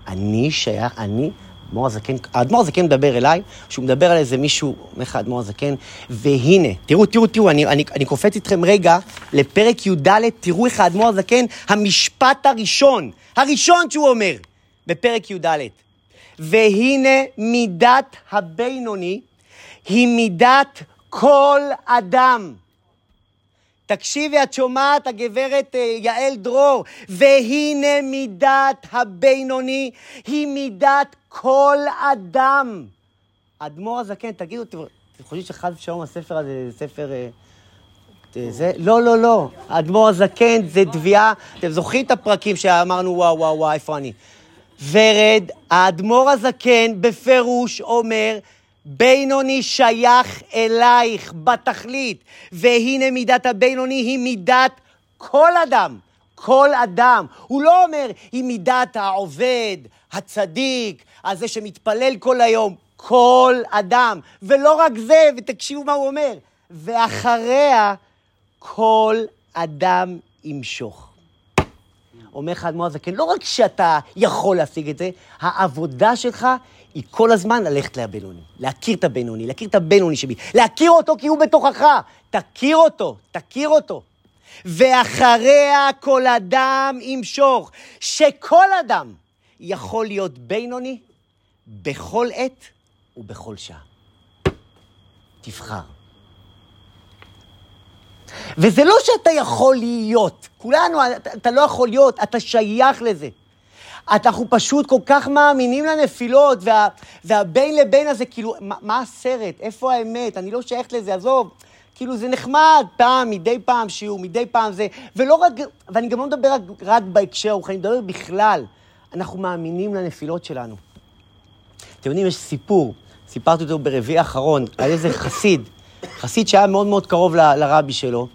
אני שייך, אני, אדמו"ר הזקן, האדמו"ר הזקן מדבר אליי, שהוא מדבר על איזה מישהו, אומר לך האדמו"ר הזקן, והנה, תראו, תראו, תראו, אני, אני, אני קופץ איתכם רגע לפרק י"ד, תראו איך האדמו"ר הזקן, המשפט הראשון, הראשון שהוא אומר, בפרק י"ד. והנה מידת הבינוני, היא מידת כל אדם. תקשיבי, את שומעת, הגברת אה, יעל דרור, והנה מידת הבינוני, היא מידת כל אדם. אדמו"ר הזקן, תגידו, אתם חושבים שחס ושלום הספר הזה זה ספר... אה, אה, זה? לא, לא, לא. אדמו"ר הזקן זה תביעה, אתם זוכרים את הפרקים שאמרנו, וואו, וואו, וואו, איפה אני? ורד, האדמו"ר הזקן בפירוש אומר, בינוני שייך אלייך בתכלית, והנה מידת הבינוני היא מידת כל אדם. כל אדם. הוא לא אומר, היא מידת העובד, הצדיק, הזה שמתפלל כל היום. כל אדם. ולא רק זה, ותקשיבו מה הוא אומר, ואחריה כל אדם ימשוך. אומר לך אדמו"ר הזקן, לא רק שאתה יכול להשיג את זה, העבודה שלך היא כל הזמן ללכת לבינוני, להכיר את הבינוני, להכיר את הבינוני שבי, להכיר אותו כי הוא בתוכך, תכיר אותו, תכיר אותו. ואחריה כל אדם ימשוך, שכל אדם יכול להיות בינוני בכל עת ובכל שעה. תבחר. וזה לא שאתה יכול להיות, כולנו, אתה, אתה לא יכול להיות, אתה שייך לזה. אנחנו פשוט כל כך מאמינים לנפילות, וה, והבין לבין הזה, כאילו, מה, מה הסרט? איפה האמת? אני לא שייך לזה, עזוב. כאילו, זה נחמד, פעם, מדי פעם שיעור, מדי פעם זה, ולא רק, ואני גם לא מדבר רק, רק בהקשר הרוחני, אני מדבר בכלל. אנחנו מאמינים לנפילות שלנו. אתם יודעים, יש סיפור, סיפרתי אותו ברביעי האחרון, על איזה חסיד, חסיד שהיה מאוד מאוד קרוב ל- לרבי שלו,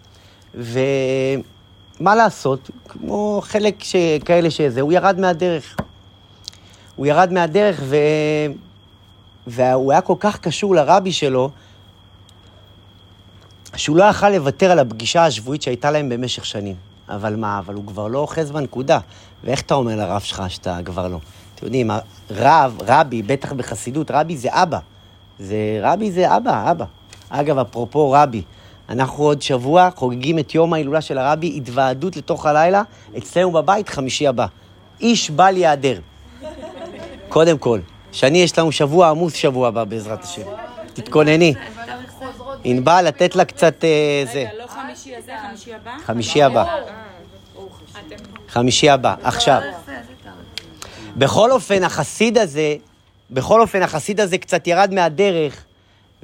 ומה לעשות, כמו חלק ש... כאלה שזה, הוא ירד מהדרך. הוא ירד מהדרך ו... והוא היה כל כך קשור לרבי שלו, שהוא לא יכל לוותר על הפגישה השבועית שהייתה להם במשך שנים. אבל מה, אבל הוא כבר לא אוחז בנקודה. ואיך אתה אומר לרב שלך שאתה כבר לא? אתם יודעים, רב, רבי, בטח בחסידות, רבי זה אבא. זה, רבי זה אבא, אבא. אגב, אפרופו רבי, אנחנו עוד שבוע חוגגים את יום ההילולה של הרבי, התוועדות לתוך הלילה, אצלנו בבית, חמישי הבא. איש בל ייעדר. קודם כל, שני, יש לנו שבוע עמוס שבוע הבא, בעזרת השם. תתכונני. ענבל, לתת לה קצת אה, זה. רגע, לא חמישי הזה, חמישי הבא? חמישי הבא. חמישי הבא. עכשיו, בכל אופן, החסיד הזה, בכל אופן, החסיד הזה קצת ירד מהדרך,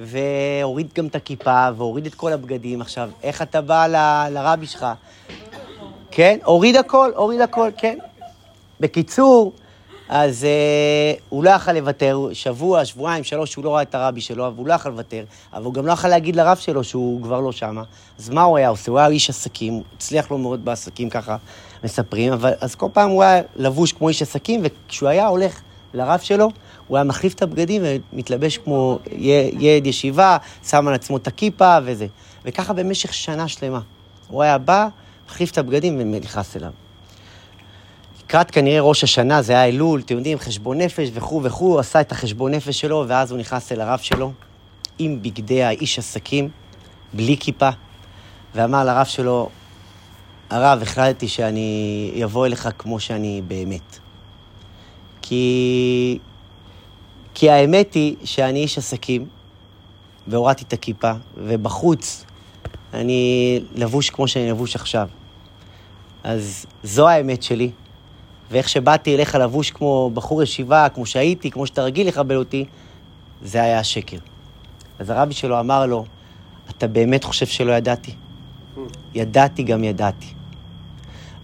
והוריד גם את הכיפה, והוריד את כל הבגדים. עכשיו, איך אתה בא ל- לרבי שלך? כן, הוריד הכל, הוריד הכל, כן. בקיצור, אז אה, הוא לא יכל לוותר, שבוע, שבועיים, שלוש, הוא לא ראה את הרבי שלו, אבל הוא לא יכל לוותר, אבל הוא גם לא יכל להגיד לרב שלו שהוא כבר לא שמה. אז מה הוא היה עושה? הוא היה איש עסקים, הצליח לו מאוד בעסקים, ככה מספרים, אבל אז כל פעם הוא היה לבוש כמו איש עסקים, וכשהוא היה הולך לרב שלו, הוא היה מחליף את הבגדים ומתלבש כמו ילד ישיבה, שם על עצמו את הכיפה וזה. וככה במשך שנה שלמה. הוא היה בא, מחליף את הבגדים ונכנס אליו. לקראת כנראה ראש השנה, זה היה אלול, אתם יודעים, חשבון נפש וכו' וכו', עשה את החשבון נפש שלו, ואז הוא נכנס אל הרב שלו, עם בגדי האיש עסקים, בלי כיפה, ואמר לרב שלו, הרב, החלטתי שאני אבוא אליך כמו שאני באמת. כי... כי האמת היא שאני איש עסקים, והורדתי את הכיפה, ובחוץ אני לבוש כמו שאני לבוש עכשיו. אז זו האמת שלי, ואיך שבאתי אליך לבוש כמו בחור ישיבה, כמו שהייתי, כמו שאתה רגיל לכבד אותי, זה היה השקר. אז הרבי שלו אמר לו, אתה באמת חושב שלא ידעתי? ידעתי גם ידעתי.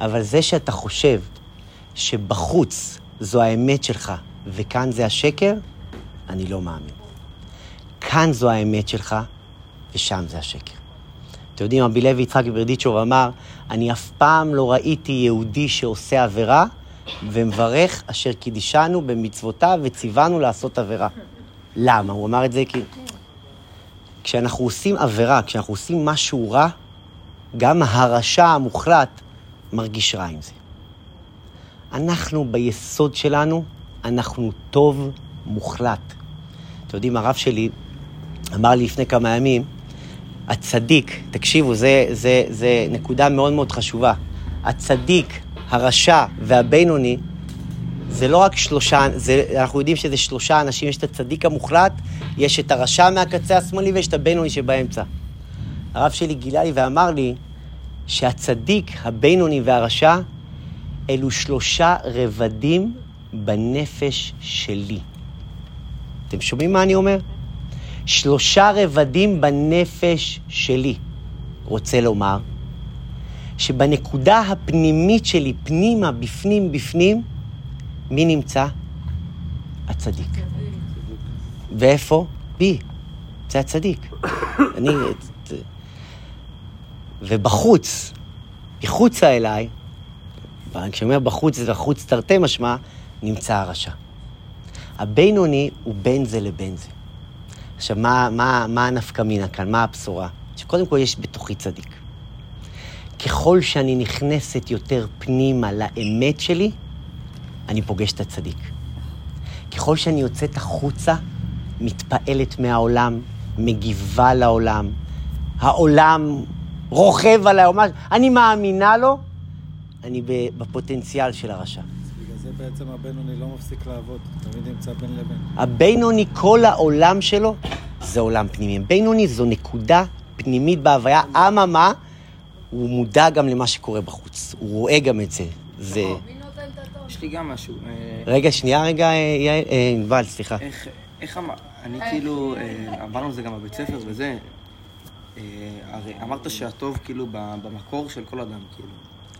אבל זה שאתה חושב שבחוץ זו האמת שלך וכאן זה השקר, אני לא מאמין. כאן זו האמת שלך ושם זה השקר. אתם יודעים, רבי לוי יצחק ברדיצ'וב אמר, אני אף פעם לא ראיתי יהודי שעושה עבירה ומברך אשר קידישנו במצוותיו וציוונו לעשות עבירה. למה? הוא אמר את זה כי... כשאנחנו עושים עבירה, כשאנחנו עושים משהו רע, גם הרשע המוחלט מרגיש רע עם זה. אנחנו ביסוד שלנו, אנחנו טוב מוחלט. אתם יודעים, הרב שלי אמר לי לפני כמה ימים, הצדיק, תקשיבו, זה, זה, זה נקודה מאוד מאוד חשובה. הצדיק, הרשע והבינוני, זה לא רק שלושה, זה, אנחנו יודעים שזה שלושה אנשים, יש את הצדיק המוחלט, יש את הרשע מהקצה השמאלי ויש את הבינוני שבאמצע. הרב שלי גילה לי ואמר לי שהצדיק, הבינוני והרשע, אלו שלושה רבדים בנפש שלי. אתם שומעים מה אני אומר? שלושה רבדים בנפש שלי. רוצה לומר שבנקודה הפנימית שלי, פנימה, בפנים, בפנים, מי נמצא? הצדיק. ואיפה? בי. זה הצדיק. [coughs] אני... ובחוץ, מחוצה אליי, כשאני אומר בחוץ, זה בחוץ תרתי משמע, נמצא הרשע. הבינוני הוא בין זה לבין זה. עכשיו, מה, מה, מה הנפקא מינה כאן? מה הבשורה? שקודם כל יש בתוכי צדיק. ככל שאני נכנסת יותר פנימה לאמת שלי, אני פוגש את הצדיק. ככל שאני יוצאת החוצה, מתפעלת מהעולם, מגיבה לעולם, העולם רוכב עליי, אני מאמינה לו, אני בפוטנציאל של הרשע. בעצם הבינוני לא מפסיק לעבוד, תמיד נמצא בין לבין. הבינוני, כל העולם שלו זה עולם פנימי. בינוני זו נקודה פנימית בהוויה, אממה, הוא מודע גם למה שקורה בחוץ. הוא רואה גם את זה. זה... יש לי גם משהו. אה, רגע, שנייה, רגע, אה, יעל, אה, ענבל, סליחה. איך, איך אמר, אני כאילו, עברנו על זה גם בבית ספר וזה, הרי אמרת שהטוב כאילו ב- במקור של כל אדם, כאילו,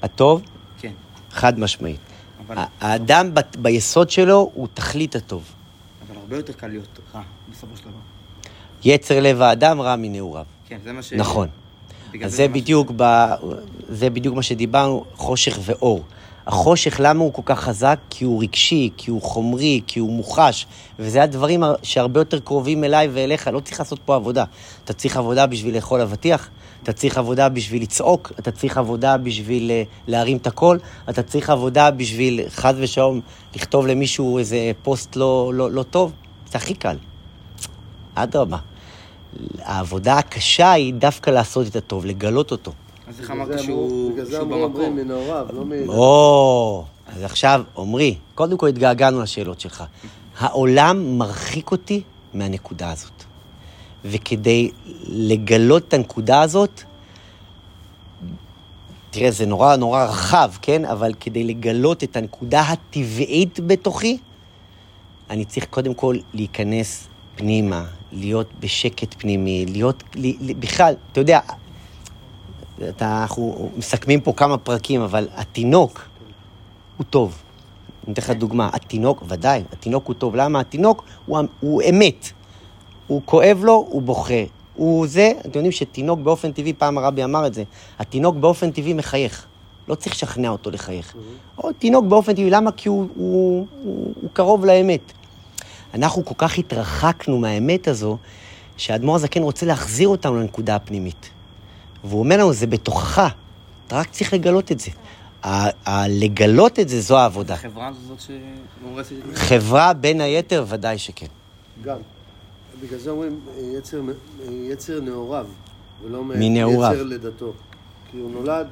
הטוב, כן. חד משמעית. אבל, האדם ב- ביסוד שלו הוא תכלית הטוב. אבל הרבה יותר קל להיות רע, בסופו של דבר. יצר לב האדם רע מנעוריו. כן, זה מה ש... נכון. אז זה ש- בדיוק, ב... זה בדיוק מה שדיברנו, חושך ואור. החושך, למה הוא כל כך חזק? כי הוא רגשי, כי הוא חומרי, כי הוא מוחש. וזה הדברים שהרבה יותר קרובים אליי ואליך. לא צריך לעשות פה עבודה. אתה צריך עבודה בשביל לאכול אבטיח, אתה צריך עבודה בשביל לצעוק, אתה צריך עבודה בשביל אה, להרים את הקול, אתה צריך עבודה בשביל, חס ושלום, לכתוב למישהו איזה פוסט לא, לא, לא טוב. זה הכי קל. אדרבה. העבודה הקשה היא דווקא לעשות את הטוב, לגלות אותו. אז איך אמרת שהוא בגלל זה אמרו? אומרים מנעוריו, לא מ... או, אז עכשיו, עמרי, קודם כל התגעגענו לשאלות שלך. העולם מרחיק אותי מהנקודה הזאת. וכדי לגלות את הנקודה הזאת, תראה, זה נורא נורא רחב, כן? אבל כדי לגלות את הנקודה הטבעית בתוכי, אני צריך קודם כל להיכנס פנימה, להיות בשקט פנימי, להיות, בכלל, אתה יודע, אתה, אנחנו מסכמים פה כמה פרקים, אבל התינוק הוא טוב. אני אתן לך דוגמה, התינוק, ודאי, התינוק הוא טוב. למה? התינוק הוא, הוא אמת. הוא כואב לו, הוא בוכה. הוא זה, אתם יודעים שתינוק באופן טבעי, פעם הרבי אמר את זה, התינוק באופן טבעי מחייך. לא צריך לשכנע אותו לחייך. או תינוק באופן טבעי, למה? כי הוא, הוא, הוא, הוא קרוב לאמת. אנחנו כל כך התרחקנו מהאמת הזו, שהאדמו"ר הזקן רוצה להחזיר אותנו לנקודה הפנימית. והוא אומר לנו, זה בתוכך, אתה רק צריך לגלות את זה. ה- ה- לגלות את זה, זו העבודה. החברה הזאת שהורסת את מי? חברה, בין היתר, ודאי שכן. גם. בגלל זה אומרים יצר, יצר נעוריו, ולא מנעוריו. יצר לידתו. כי הוא נולד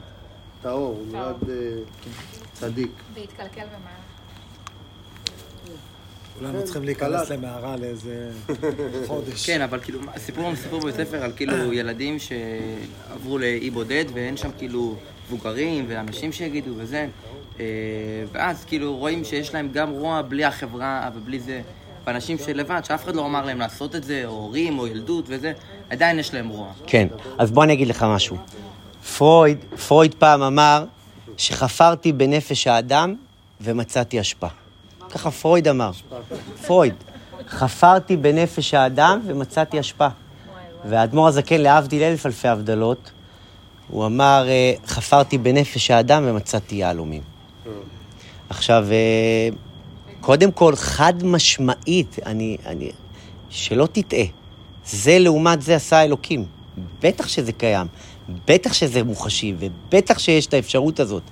טהור, הוא נולד אה, צדיק. והתקלקל במהלך. כולנו צריכים להיכנס למערה לאיזה [laughs] חודש. כן, אבל כאילו, מה- סיפור סיפור בבית ספר על כאילו [coughs] ילדים שעברו לאי בודד ואין שם כאילו מבוגרים ואנשים שיגידו וזה. אה, ואז כאילו רואים שיש להם גם רוע בלי החברה ובלי זה. ואנשים שלבד, שאף אחד לא אמר להם לעשות את זה, או הורים, או ילדות וזה, עדיין יש להם רוע. כן, אז בוא אני אגיד לך משהו. פרויד, פרויד פעם אמר שחפרתי בנפש האדם ומצאתי אשפה. ככה פרויד אמר. פרויד. חפרתי בנפש האדם ומצאתי אשפה. והאדמו"ר הזקן, להבדיל אלף אלפי הבדלות, הוא אמר, אה, חפרתי בנפש האדם ומצאתי יהלומים. עכשיו, אה, קודם כל, חד משמעית, אני, אני, שלא תטעה, זה לעומת זה עשה אלוקים. בטח שזה קיים, בטח שזה מוחשי, ובטח שיש את האפשרות הזאת.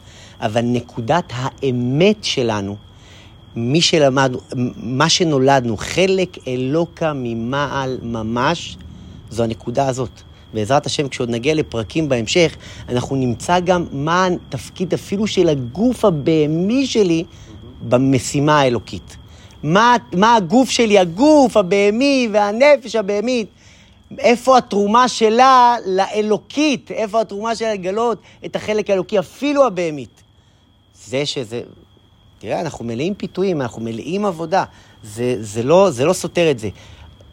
אבל נקודת האמת שלנו, מי שלמדנו, מה שנולדנו, חלק אלוקה ממעל ממש, זו הנקודה הזאת. בעזרת השם, כשעוד נגיע לפרקים בהמשך, אנחנו נמצא גם מה התפקיד אפילו של הגוף הבהמי שלי במשימה האלוקית. מה, מה הגוף שלי, הגוף הבהמי והנפש הבהמית, איפה התרומה שלה לאלוקית, איפה התרומה שלה לגלות את החלק האלוקי, אפילו הבהמית. זה שזה... תראה, אנחנו מלאים פיתויים, אנחנו מלאים עבודה. זה, זה, לא, זה לא סותר את זה.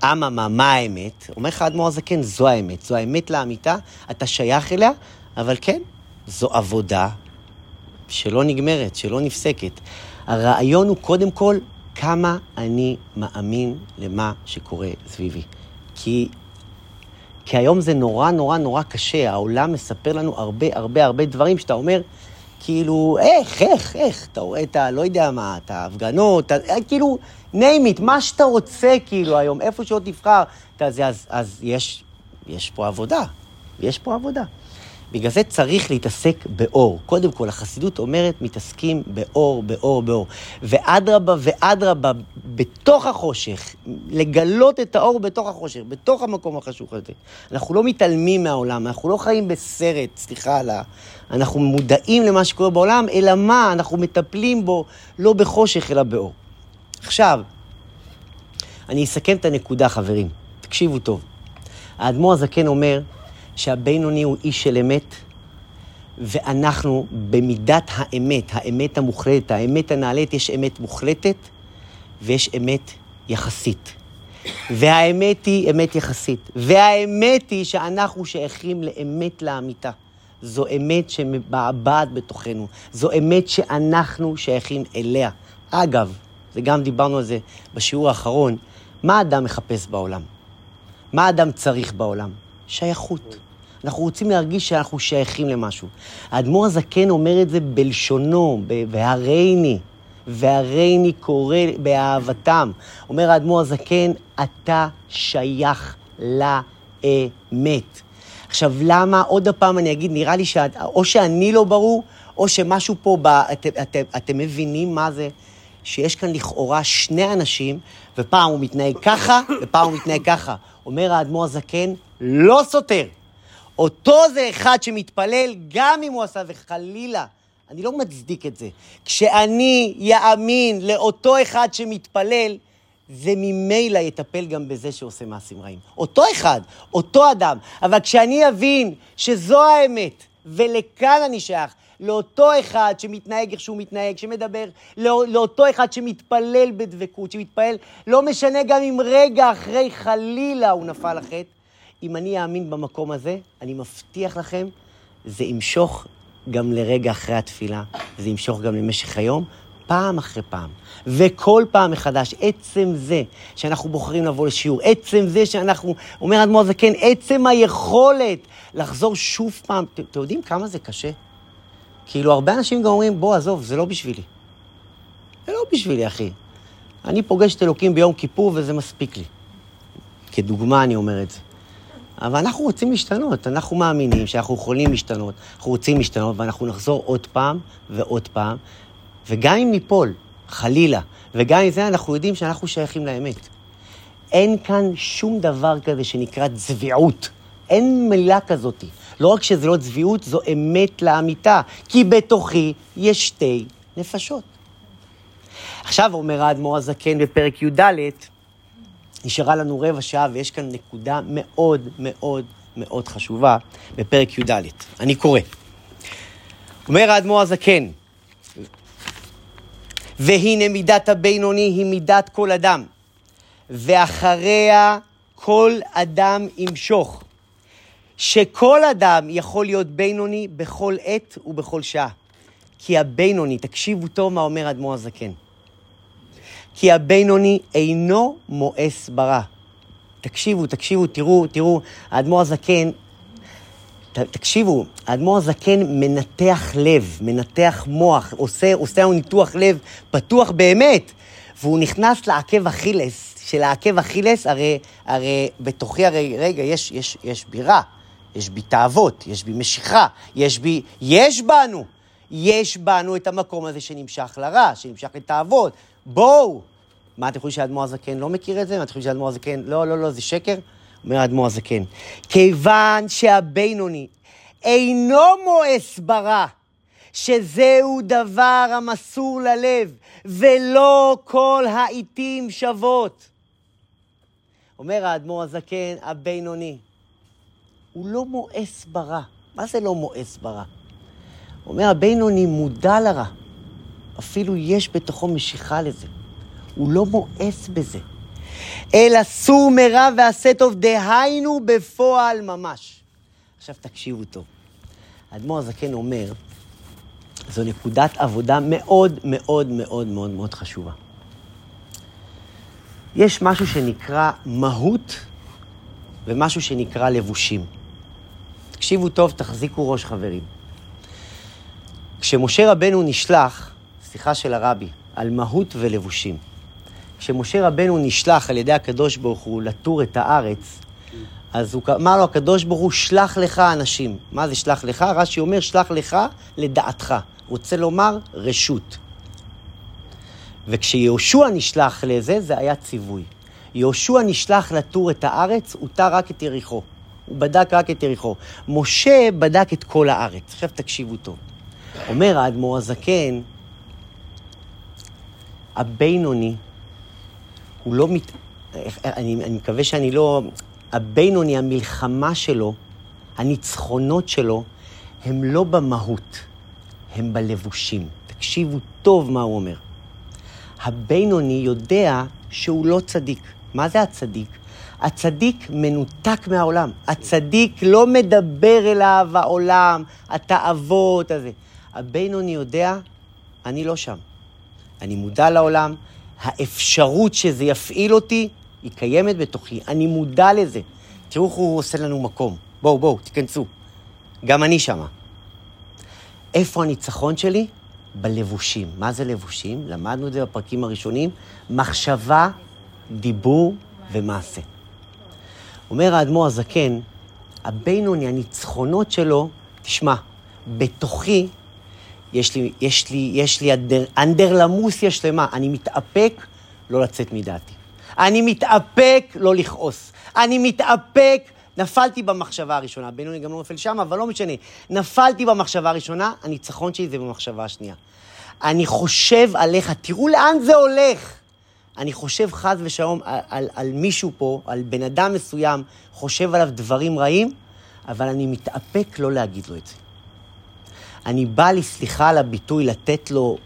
אממה, מה האמת? אומר לך האדמו"ר הזקן, זו האמת. זו האמת לאמיתה, אתה שייך אליה, אבל כן, זו עבודה שלא נגמרת, שלא נפסקת. הרעיון הוא קודם כל, כמה אני מאמין למה שקורה סביבי. כי, כי היום זה נורא נורא נורא קשה, העולם מספר לנו הרבה הרבה הרבה דברים שאתה אומר, כאילו, איך, איך, איך, אתה רואה את ה... לא יודע מה, את ההפגנות, ה- כאילו, name it, מה שאתה רוצה, כאילו, היום, איפה שלא תבחר, אתה, זה, אז, אז יש, יש פה עבודה, יש פה עבודה. בגלל זה צריך להתעסק באור. קודם כל, החסידות אומרת, מתעסקים באור, באור, באור. ואדרבה ואדרבה, בתוך החושך, לגלות את האור בתוך החושך, בתוך המקום החשוך הזה. אנחנו לא מתעלמים מהעולם, אנחנו לא חיים בסרט, סליחה על ה... אנחנו מודעים למה שקורה בעולם, אלא מה? אנחנו מטפלים בו לא בחושך, אלא באור. עכשיו, אני אסכם את הנקודה, חברים. תקשיבו טוב. האדמו"ר הזקן אומר שהבינוני הוא איש של אמת, ואנחנו במידת האמת, האמת המוחלטת, האמת הנעלית, יש אמת מוחלטת ויש אמת יחסית. והאמת היא אמת יחסית. והאמת היא שאנחנו שייכים לאמת לאמיתה. זו אמת שמבעבעת בתוכנו. זו אמת שאנחנו שייכים אליה. אגב, וגם דיברנו על זה בשיעור האחרון, מה האדם מחפש בעולם? מה האדם צריך בעולם? שייכות. אנחנו רוצים להרגיש שאנחנו שייכים למשהו. האדמו"ר הזקן אומר את זה בלשונו, והריני, והריני קורא באהבתם. אומר האדמו"ר הזקן, אתה שייך לאמת. עכשיו, למה, עוד פעם אני אגיד, נראה לי שאת, או שאני לא ברור, או שמשהו פה, ב, אתם, אתם, אתם מבינים מה זה? שיש כאן לכאורה שני אנשים, ופעם הוא מתנהג ככה, ופעם הוא מתנהג ככה. אומר האדמו"ר הזקן, לא סותר. אותו זה אחד שמתפלל, גם אם הוא עשה, וחלילה, אני לא מצדיק את זה. כשאני יאמין לאותו אחד שמתפלל, זה ממילא יטפל גם בזה שעושה מעשים רעים. אותו אחד, אותו אדם. אבל כשאני אבין שזו האמת, ולכאן אני שייך, לאותו אחד שמתנהג איך שהוא מתנהג, שמדבר, לא, לאותו אחד שמתפלל בדבקות, שמתפלל, לא משנה גם אם רגע אחרי חלילה הוא נפל לחטא, אם אני אאמין במקום הזה, אני מבטיח לכם, זה ימשוך גם לרגע אחרי התפילה, זה ימשוך גם למשך היום, פעם אחרי פעם. וכל פעם מחדש, עצם זה שאנחנו בוחרים לבוא לשיעור, עצם זה שאנחנו, אומר אדמו"ר זקן, עצם היכולת לחזור שוב פעם, אתם יודעים כמה זה קשה? כאילו, הרבה אנשים גם אומרים, בוא, עזוב, זה לא בשבילי. זה לא בשבילי, אחי. אני פוגש את אלוקים ביום כיפור וזה מספיק לי. כדוגמה אני אומר את זה. אבל אנחנו רוצים להשתנות, אנחנו מאמינים שאנחנו יכולים להשתנות, אנחנו רוצים להשתנות, ואנחנו נחזור עוד פעם ועוד פעם, וגם אם ניפול, חלילה, וגם עם זה אנחנו יודעים שאנחנו שייכים לאמת. אין כאן שום דבר כזה שנקרא צביעות. אין מילה כזאת. לא רק שזה לא צביעות, זו אמת לאמיתה, כי בתוכי יש שתי נפשות. עכשיו אומר האדמו"ר הזקן בפרק י"ד, נשארה לנו רבע שעה ויש כאן נקודה מאוד מאוד מאוד חשובה בפרק י"ד. אני קורא. אומר האדמו"ר הזקן, והנה מידת הבינוני היא מידת כל אדם, ואחריה כל אדם ימשוך. שכל אדם יכול להיות בינוני בכל עת ובכל שעה. כי הבינוני, תקשיבו טוב מה אומר האדמו"ר הזקן. כי הבינוני אינו מואס ברע. תקשיבו, תקשיבו, תראו, תראו, האדמו"ר הזקן, ת, תקשיבו, האדמו"ר הזקן מנתח לב, מנתח מוח, עושה, עושה לנו ניתוח לב פתוח באמת, והוא נכנס לעקב אכילס, שלעקב אכילס, הרי, הרי בתוכי, הרי, רגע, יש, יש, יש בי רע, יש בי תאוות, יש בי משיכה, יש בי, יש בנו, יש בנו את המקום הזה שנמשך לרע, שנמשך לתאוות. בואו! מה אתם חושבים שהאדמו"ר הזקן לא מכיר את זה? מה אתם חושבים שהאדמו"ר הזקן, לא, לא, לא, זה שקר? אומר האדמו"ר הזקן, כיוון שהבינוני אינו מואס ברע, שזהו דבר המסור ללב, ולא כל העיתים שוות. אומר האדמו"ר הזקן, הבינוני, הוא לא מואס ברע. מה זה לא מואס ברע? אומר, הבינוני מודע לרע. אפילו יש בתוכו משיכה לזה. הוא לא מואס בזה. אלא סור מרע ועשה טוב, דהיינו בפועל ממש. עכשיו תקשיבו טוב. האדמו"ר הזקן אומר, זו נקודת עבודה מאוד מאוד מאוד מאוד מאוד חשובה. יש משהו שנקרא מהות ומשהו שנקרא לבושים. תקשיבו טוב, תחזיקו ראש חברים. כשמשה רבנו נשלח, שיחה של הרבי, על מהות ולבושים. כשמשה רבנו נשלח על ידי הקדוש ברוך הוא לתור את הארץ, אז הוא אמר לו הקדוש ברוך הוא, שלח לך אנשים. מה זה שלח לך? רש"י אומר, שלח לך לדעתך. רוצה לומר, רשות. וכשיהושע נשלח לזה, זה היה ציווי. יהושע נשלח לתור את הארץ, הוא טר רק את יריחו. הוא בדק רק את יריחו. משה בדק את כל הארץ. עכשיו תקשיבו טוב. אומר האדמו"ר הזקן, הבינוני, הוא לא מת... אני, אני מקווה שאני לא... הבינוני, המלחמה שלו, הניצחונות שלו, הם לא במהות, הם בלבושים. תקשיבו טוב מה הוא אומר. הבינוני יודע שהוא לא צדיק. מה זה הצדיק? הצדיק מנותק מהעולם. הצדיק לא מדבר אליו העולם, התאוות הזה. הבינוני יודע, אני לא שם. אני מודע לעולם, האפשרות שזה יפעיל אותי, היא קיימת בתוכי, אני מודע לזה. תראו איך הוא עושה לנו מקום. בואו, בואו, תיכנסו. גם אני שמה. איפה הניצחון שלי? בלבושים. מה זה לבושים? למדנו את זה בפרקים הראשונים. מחשבה, דיבור ומעשה. אומר האדמו"ר הזקן, הבינוני, הניצחונות שלו, תשמע, בתוכי יש לי, יש לי, יש לי אנדר, אנדרלמוסיה שלמה. אני מתאפק לא לצאת מדעתי. אני מתאפק לא לכעוס. אני מתאפק, נפלתי במחשבה הראשונה. בינוני גם לא נופל שם, אבל לא משנה. נפלתי במחשבה הראשונה, הניצחון שלי זה במחשבה השנייה. אני חושב עליך, תראו לאן זה הולך. אני חושב חס ושלום על, על, על מישהו פה, על בן אדם מסוים, חושב עליו דברים רעים, אבל אני מתאפק לא להגיד לו את זה. אני בא לי, סליחה על הביטוי, לתת לו...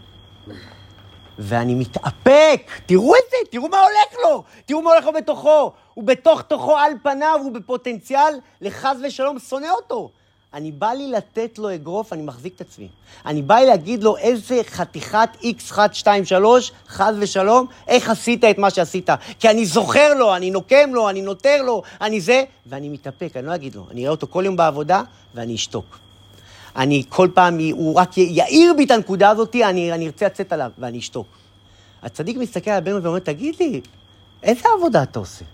ואני מתאפק, תראו את זה, תראו מה הולך לו, תראו מה הולך לו בתוכו. הוא בתוך תוכו על פניו, הוא בפוטנציאל לחס ושלום שונא אותו. אני בא לי לתת לו אגרוף, אני מחזיק את עצמי. אני בא לי להגיד לו איזה חתיכת x1, 2, 3, חס ושלום, איך עשית את מה שעשית. כי אני זוכר לו, אני נוקם לו, אני נותר לו, אני זה, ואני מתאפק, אני לא אגיד לו. אני אראה אותו כל יום בעבודה, ואני אשתוק. אני כל פעם, הוא רק יאיר בי את הנקודה הזאת, אני, ארצה לצאת עליו, ואני אשתוק. הצדיק מסתכל על בנו ואומר, תגיד לי, איזה עבודה אתה עושה?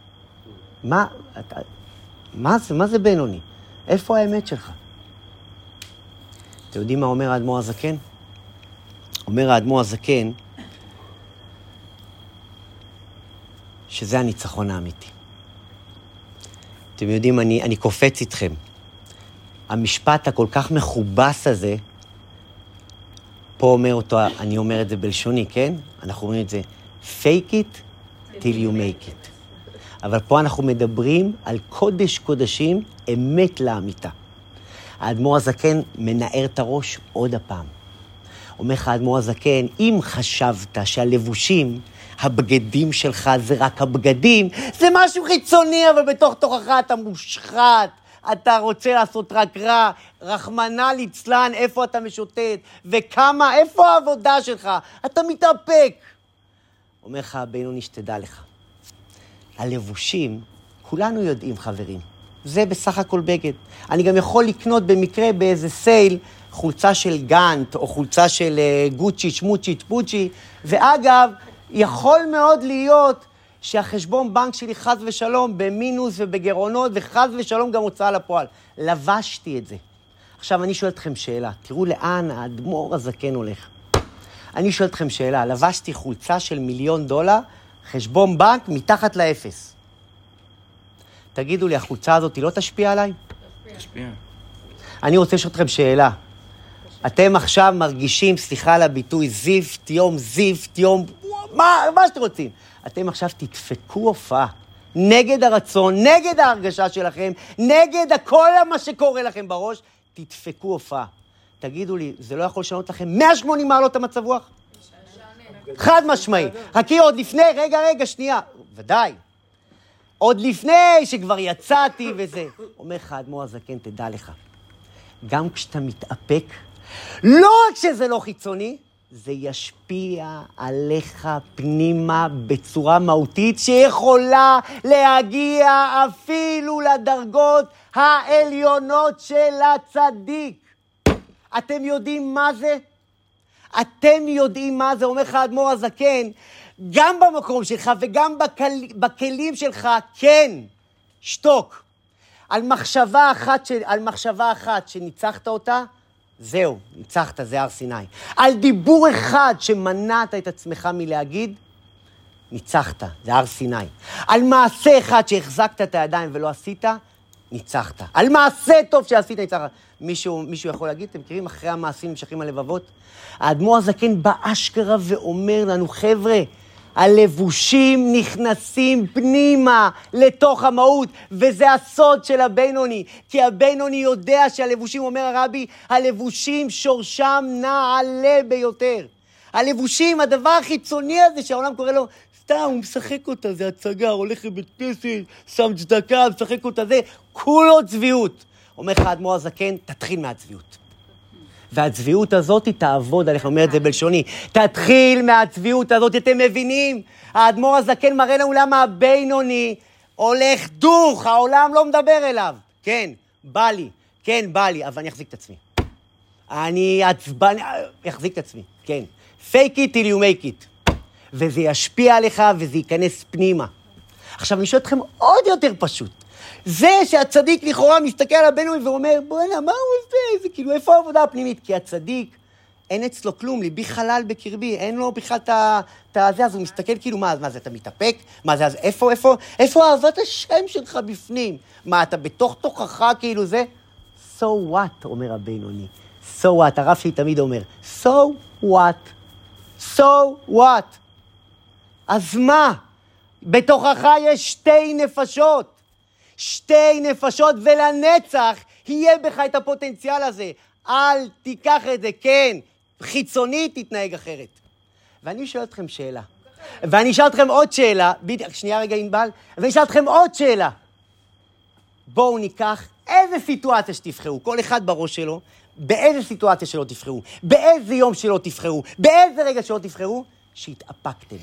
מה, אתה, מה זה, מה זה בינוני? איפה האמת שלך? אתם יודעים מה אומר האדמו"ר הזקן? אומר האדמו"ר הזקן, שזה הניצחון האמיתי. אתם יודעים, אני, אני קופץ איתכם. המשפט הכל כך מכובס הזה, פה אומר אותו, אני אומר את זה בלשוני, כן? אנחנו אומרים את זה, fake it till you make it. אבל פה אנחנו מדברים על קודש קודשים, אמת לאמיתה. האדמו"ר הזקן מנער את הראש עוד הפעם. אומר לך האדמו"ר הזקן, אם חשבת שהלבושים, הבגדים שלך זה רק הבגדים, זה משהו חיצוני, אבל בתוך תוכך אתה מושחת. אתה רוצה לעשות רק רע, רחמנא ליצלן, איפה אתה משוטט, וכמה, איפה העבודה שלך? אתה מתאפק. אומר לך הבינוני, שתדע לך, הלבושים, כולנו יודעים, חברים, זה בסך הכל בגד. אני גם יכול לקנות במקרה באיזה סייל חולצה של גאנט, או חולצה של uh, גוצ'י, שמוצ'י, צ'פוצ'י, ואגב, יכול מאוד להיות שהחשבון בנק שלי חס ושלום במינוס ובגירעונות, וחס ושלום גם הוצאה לפועל. לבשתי את זה. עכשיו, אני שואל אתכם שאלה, תראו לאן האדמו"ר הזקן הולך. אני שואל אתכם שאלה, לבשתי חולצה של מיליון דולר, חשבון בנק מתחת לאפס. תגידו לי, החולצה הזאת לא תשפיע עליי? תשפיע. אני רוצה לשאול אתכם שאלה. אתם עכשיו מרגישים, סליחה על הביטוי, זיפט, יום זיפט, יום... מה, מה שאתם רוצים. אתם עכשיו תדפקו הופעה נגד הרצון, נגד ההרגשה שלכם, נגד כל מה שקורה לכם בראש, תדפקו הופעה. תגידו לי, זה לא יכול לשנות לכם 180 מעלות המצב רוח? חד משמעי. חכי עוד לפני, רגע, רגע, שנייה. ודאי. עוד לפני שכבר יצאתי וזה. אומר לך האדמו"ר הזקן, תדע לך, גם כשאתה מתאפק, לא רק שזה לא חיצוני, זה ישפיע עליך פנימה בצורה מהותית שיכולה להגיע אפילו לדרגות העליונות של הצדיק. אתם יודעים מה זה? אתם יודעים מה זה, אומר לך האדמו"ר הזקן, גם במקום שלך וגם בכל, בכלים שלך, כן, שתוק. על מחשבה אחת, ש, על מחשבה אחת שניצחת אותה, זהו, ניצחת, זה הר סיני. על דיבור אחד שמנעת את עצמך מלהגיד, ניצחת, זה הר סיני. על מעשה אחד שהחזקת את הידיים ולא עשית, ניצחת. על מעשה טוב שעשית, ניצחת. מישהו, מישהו יכול להגיד, אתם מכירים אחרי המעשים נמשכים הלבבות? האדמו"ר הזקן באשכרה ואומר לנו, חבר'ה, הלבושים נכנסים פנימה לתוך המהות, וזה הסוד של הבינוני. כי הבינוני יודע שהלבושים, אומר הרבי, הלבושים שורשם נעלה ביותר. הלבושים, הדבר החיצוני הזה שהעולם קורא לו, סתם, הוא משחק אותה, זה הצגה, הולך לבית כנסת, שם צדקה, משחק אותה, זה, כולו צביעות. אומר לך האדמו"ר הזקן, תתחיל מהצביעות. והצביעות הזאת תעבוד עליך, אומר את זה בלשוני. תתחיל מהצביעות הזאת, אתם מבינים? האדמו"ר הזקן מראה לנו למה הבינוני הולך דוך, העולם לא מדבר אליו. כן, בא לי, כן, בא לי, אבל אני אחזיק את עצמי. אני עצבני, אחזיק את עצמי, כן. fake it till you make it. וזה ישפיע עליך וזה ייכנס פנימה. עכשיו, אני שואל אתכם עוד יותר פשוט. זה שהצדיק לכאורה מסתכל על הבינוני ואומר, בוא'נה, מה הוא עושה? זה כאילו, איפה העבודה הפנימית? כי הצדיק, אין אצלו כלום, ליבי חלל בקרבי, אין לו בכלל את הזה, אז הוא מסתכל כאילו, מה, מה זה, אתה מתאפק? מה זה, אז איפה, איפה, איפה אהבת השם שלך בפנים? מה, אתה בתוך תוכך כאילו זה? So what, אומר הבינוני. So what, הרב שלי תמיד אומר, so what? So what? אז מה? בתוכך יש שתי נפשות. שתי נפשות, ולנצח יהיה בך את הפוטנציאל הזה. אל תיקח את זה, כן, חיצונית תתנהג אחרת. ואני שואל אתכם שאלה. ואני אשאל אתכם עוד שאלה, בדיוק, שנייה רגע ענבל, ואני אשאל אתכם עוד שאלה. בואו ניקח איזה סיטואציה שתבחרו, כל אחד בראש שלו, באיזה סיטואציה שלא תבחרו, באיזה יום שלא תבחרו, באיזה רגע שלא תבחרו, שהתאפקתם.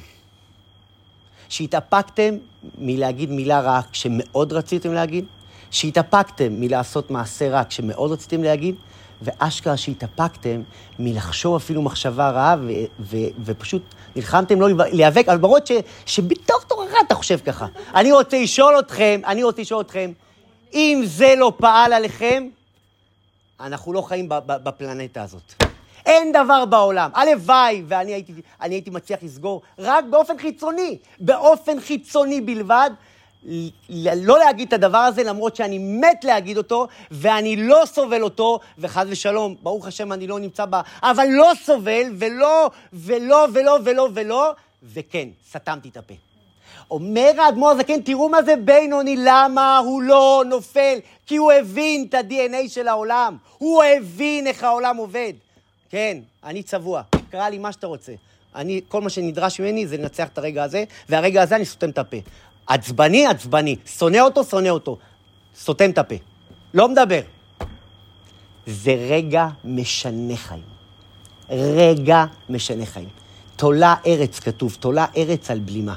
שהתאפקתם מלהגיד מילה רעה כשמאוד רציתם להגיד, שהתאפקתם מלעשות מעשה רע כשמאוד רציתם להגיד, ואשכרה שהתאפקתם מלחשוב אפילו מחשבה רעה, ו- ו- ופשוט נלחמתם לא להיאבק, למרות ש- שבתוך תוכך אתה חושב ככה. אני רוצה לשאול אתכם, אני רוצה לשאול אתכם, אם זה לא פעל עליכם, אנחנו לא חיים בפלנטה הזאת. אין דבר בעולם. הלוואי ואני הייתי, הייתי מצליח לסגור רק באופן חיצוני, באופן חיצוני בלבד, לא להגיד את הדבר הזה, למרות שאני מת להגיד אותו, ואני לא סובל אותו, וחס ושלום, ברוך השם אני לא נמצא בה, אבל לא סובל, ולא, ולא, ולא, ולא, ולא, וכן, סתמתי את הפה. אומר האדמו"ר הזקן, תראו מה זה בינוני, למה הוא לא נופל? כי הוא הבין את ה-DNA של העולם. הוא הבין איך העולם עובד. כן, אני צבוע, קרא לי מה שאתה רוצה. אני, כל מה שנדרש ממני זה לנצח את הרגע הזה, והרגע הזה אני סותם את הפה. עצבני, עצבני. שונא אותו, שונא אותו. סותם את הפה. לא מדבר. זה רגע משנה חיים. רגע משנה חיים. תולה ארץ, כתוב, תולה ארץ על בלימה.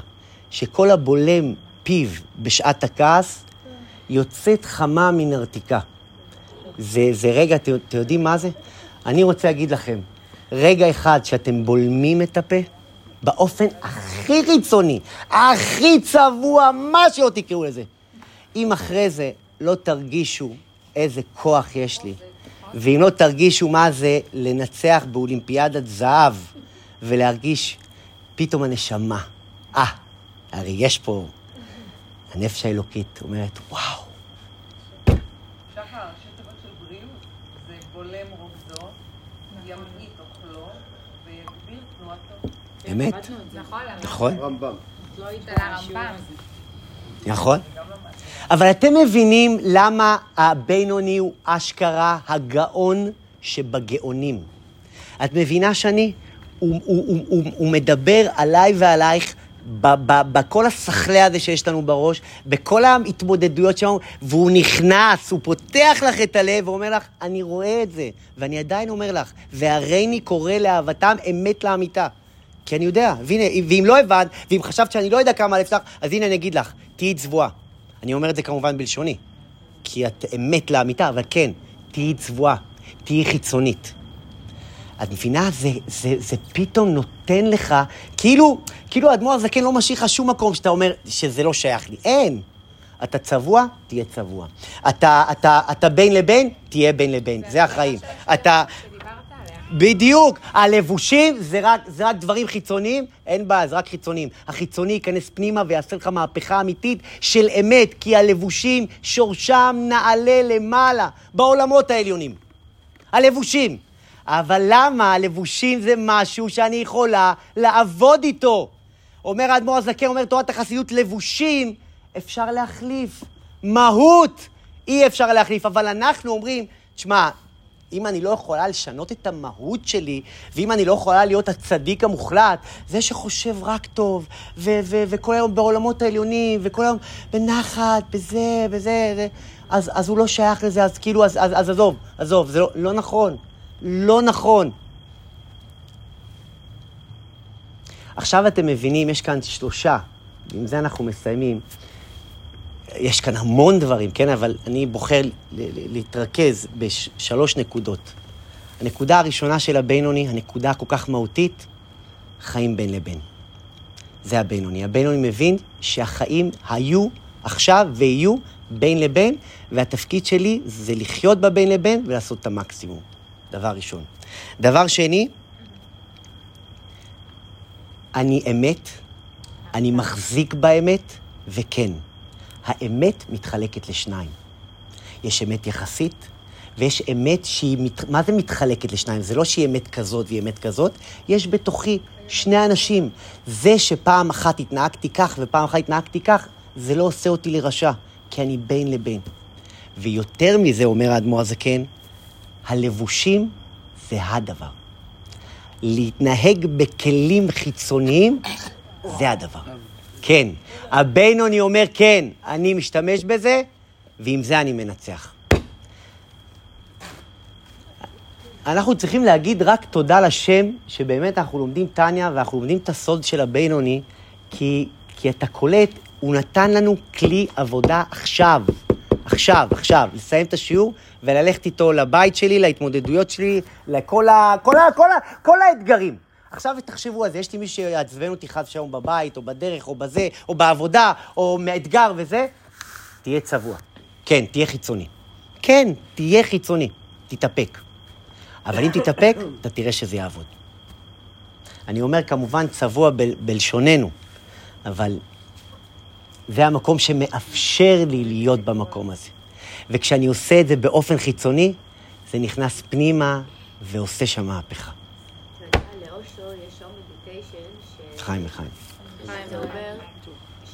שכל הבולם פיו בשעת הכעס, יוצאת חמה מנרתיקה. זה, זה רגע, אתם יודעים מה זה? אני רוצה להגיד לכם, רגע אחד שאתם בולמים את הפה, באופן הכי חיצוני, הכי צבוע, מה שלא תקראו לזה. אם אחרי זה לא תרגישו איזה כוח יש לי, ואם לא תרגישו מה זה לנצח באולימפיאדת זהב, ולהרגיש פתאום הנשמה, אה, הרי יש פה, הנפש האלוקית אומרת, וואו, אמת, נכון, רמב"ם. נכון. אבל אתם מבינים למה הבינוני הוא אשכרה הגאון שבגאונים. את מבינה שאני? הוא, הוא, הוא, הוא, הוא מדבר עליי ועלייך ב- ב- בכל הסחלה הזה שיש לנו בראש, בכל ההתמודדויות שלנו, והוא נכנס, הוא פותח לך את הלב ואומר לך, אני רואה את זה, ואני עדיין אומר לך, והריני קורא לאהבתם אמת לאמיתה. כי אני יודע, והנה, ואם לא הבנת, ואם חשבת שאני לא יודע כמה לפתח, אז הנה אני אגיד לך, תהיי צבועה. אני אומר את זה כמובן בלשוני, כי את אמת לאמיתה, אבל כן, תהיי צבועה, תהיי חיצונית. את מבינה? זה, זה, זה פתאום נותן לך, כאילו, כאילו האדמו"ר הזקן לא משאיר לך שום מקום שאתה אומר שזה לא שייך לי. אין. אתה צבוע, תהיה צבוע. אתה, אתה, אתה בין לבין, תהיה בין לבין. זה החיים. אתה... בדיוק. הלבושים זה רק, זה רק דברים חיצוניים, אין בעיה, זה רק חיצוניים. החיצוני ייכנס פנימה ויעשה לך מהפכה אמיתית של אמת, כי הלבושים שורשם נעלה למעלה, בעולמות העליונים. הלבושים. אבל למה הלבושים זה משהו שאני יכולה לעבוד איתו? אומר האדמו"ר הזקן, אומר תורת החסידות, לבושים אפשר להחליף. מהות אי אפשר להחליף. אבל אנחנו אומרים, תשמע, אם אני לא יכולה לשנות את המהות שלי, ואם אני לא יכולה להיות הצדיק המוחלט, זה שחושב רק טוב, ו- ו- וכל היום בעולמות העליונים, וכל היום בנחת, בזה, בזה, זה, אז, אז הוא לא שייך לזה, אז כאילו, אז, אז, אז עזוב, עזוב, זה לא, לא נכון. לא נכון. עכשיו אתם מבינים, יש כאן שלושה, ועם זה אנחנו מסיימים. יש כאן המון דברים, כן? אבל אני בוחר להתרכז בשלוש נקודות. הנקודה הראשונה של הבינוני, הנקודה הכל כך מהותית, חיים בין לבין. זה הבינוני. הבינוני מבין שהחיים היו עכשיו ויהיו בין לבין, והתפקיד שלי זה לחיות בבין לבין ולעשות את המקסימום. דבר ראשון. דבר שני, אני אמת, אני מחזיק באמת, וכן, האמת מתחלקת לשניים. יש אמת יחסית, ויש אמת שהיא, מת... מה זה מתחלקת לשניים? זה לא שהיא אמת כזאת והיא אמת כזאת, יש בתוכי שני אנשים. זה שפעם אחת התנהגתי כך ופעם אחת התנהגתי כך, זה לא עושה אותי לרשע, כי אני בין לבין. ויותר מזה, אומר האדמו"ר הזקן, הלבושים זה הדבר. להתנהג בכלים חיצוניים, זה הדבר. כן. הבינוני אומר, כן, אני משתמש בזה, ועם זה אני מנצח. אנחנו צריכים להגיד רק תודה לשם, שבאמת אנחנו לומדים טניה ואנחנו לומדים את הסוד של הבינוני, כי, כי אתה קולט, הוא נתן לנו כלי עבודה עכשיו. עכשיו, עכשיו, לסיים את השיעור וללכת איתו לבית שלי, להתמודדויות שלי, לכל ה... כל ה... כל ה... כל האתגרים. עכשיו תחשבו על זה, יש לי מי שיעצבן אותי חס ושלום בבית, או בדרך, או בזה, או בעבודה, או מאתגר וזה, תהיה צבוע. כן, תהיה חיצוני. כן, תהיה חיצוני. תתאפק. אבל אם תתאפק, אתה תראה שזה יעבוד. אני אומר כמובן צבוע בל, בלשוננו, אבל זה המקום שמאפשר לי להיות במקום הזה. וכשאני עושה את זה באופן חיצוני, זה נכנס פנימה ועושה שם מהפכה. אתה יודע, לאושו יש שום מדיטיישן, חיים לחיים. זה אומר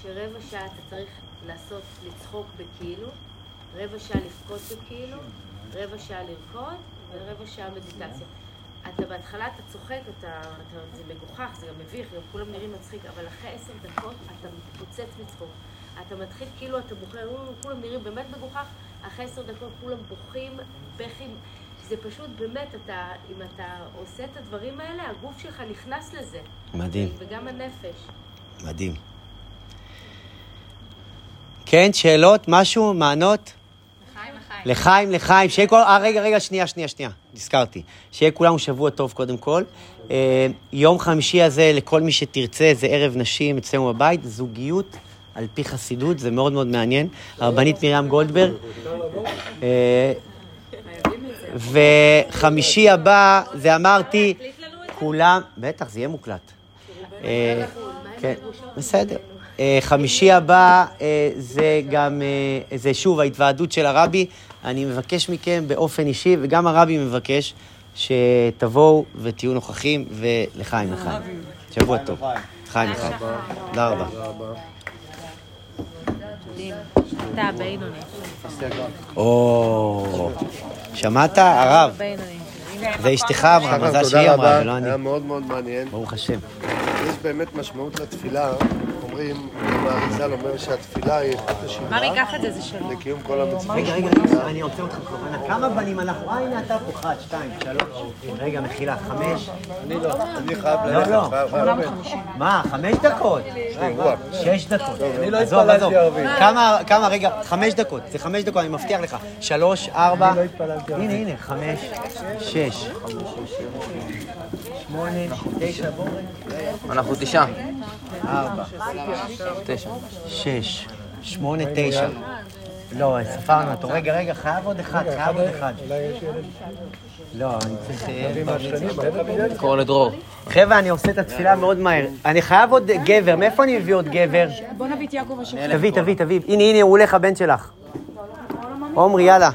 שרבע שעה אתה צריך לעשות, לצחוק בכאילו, רבע שעה לבכות בכאילו, רבע שעה לרקוד, ורבע שעה מדיטציה. אתה בהתחלה, אתה צוחק, אתה, אתה, זה מגוחך, זה גם מביך, גם כולם נראים מצחיק, אבל אחרי עשר דקות אתה מתפוצץ מצחוק. אתה מתחיל כאילו אתה בוכה, "או, כולם נראים באמת מגוחך, אחרי עשר דקות כולם בוכים, בכי, זה פשוט באמת, אתה, אם אתה עושה את הדברים האלה, הגוף שלך נכנס לזה. מדהים. וגם הנפש. מדהים. כן, שאלות? משהו? מענות? לחיים, לחיים, שיהיה כל... אה, רגע, רגע, שנייה, שנייה, שנייה, נזכרתי. שיהיה כולנו שבוע טוב קודם כל. אה, יום חמישי הזה, לכל מי שתרצה, זה ערב נשים אצלנו בבית, זוגיות על פי חסידות, זה מאוד מאוד מעניין. הרבנית מרים גולדברג. וחמישי הבא, זה אמרתי, כולם, בטח, זה יהיה מוקלט. אה, כן, בסדר. אה, חמישי הבא אה, זה גם, זה שוב ההתוועדות של הרבי. אני מבקש מכם באופן אישי, וגם הרבי מבקש, שתבואו ותהיו נוכחים, ולחיים לחיים. שבוע טוב. חיים לחיים. תודה רבה. אתה הבינוני. או, שמעת, הרב? הבינוני. זה אשתך אמרה, מזל שהיא אמרה, ולא אני. היה מאוד מאוד מעניין. ברוך השם. יש באמת משמעות לתפילה. אומרים, גם האריזל אומר שהתפילה יש את השיבה מרי, קח את זה, זה שלו. לקיום כל המצוות. רגע, רגע, אני עוצר אותך בכוונה. כמה בנים אנחנו? אה, הנה אתה פה, אחת, שתיים, שלוש. רגע, מחילה, חמש. אני לא, אני חייב לא, ללכת. לא. ללכת. מה, חמש דקות? שש דקות. אני לא עזוב, התפללתי עזוב. ערבית. כמה, כמה, רגע, חמש דקות. זה חמש דקות, אני מבטיח לך. שלוש, ארבע. הנה, הנה, חמש, שש. שמונה, תשע. אנחנו תשעה. ארבע, תשע. שש, שמונה, תשע. לא, ספרנו אותו. רגע, רגע, חייב עוד אחד, חייב עוד אחד. לא, אני צריך... אה, קורא לדרור. חבר'ה, אני עושה את התפילה מאוד מהר. אני חייב עוד גבר, מאיפה אני מביא עוד גבר? בוא נביא את יעקב אשר. תביא, תביא, תביא. הנה, הנה, הוא הולך, הבן שלך. עומרי, יאללה.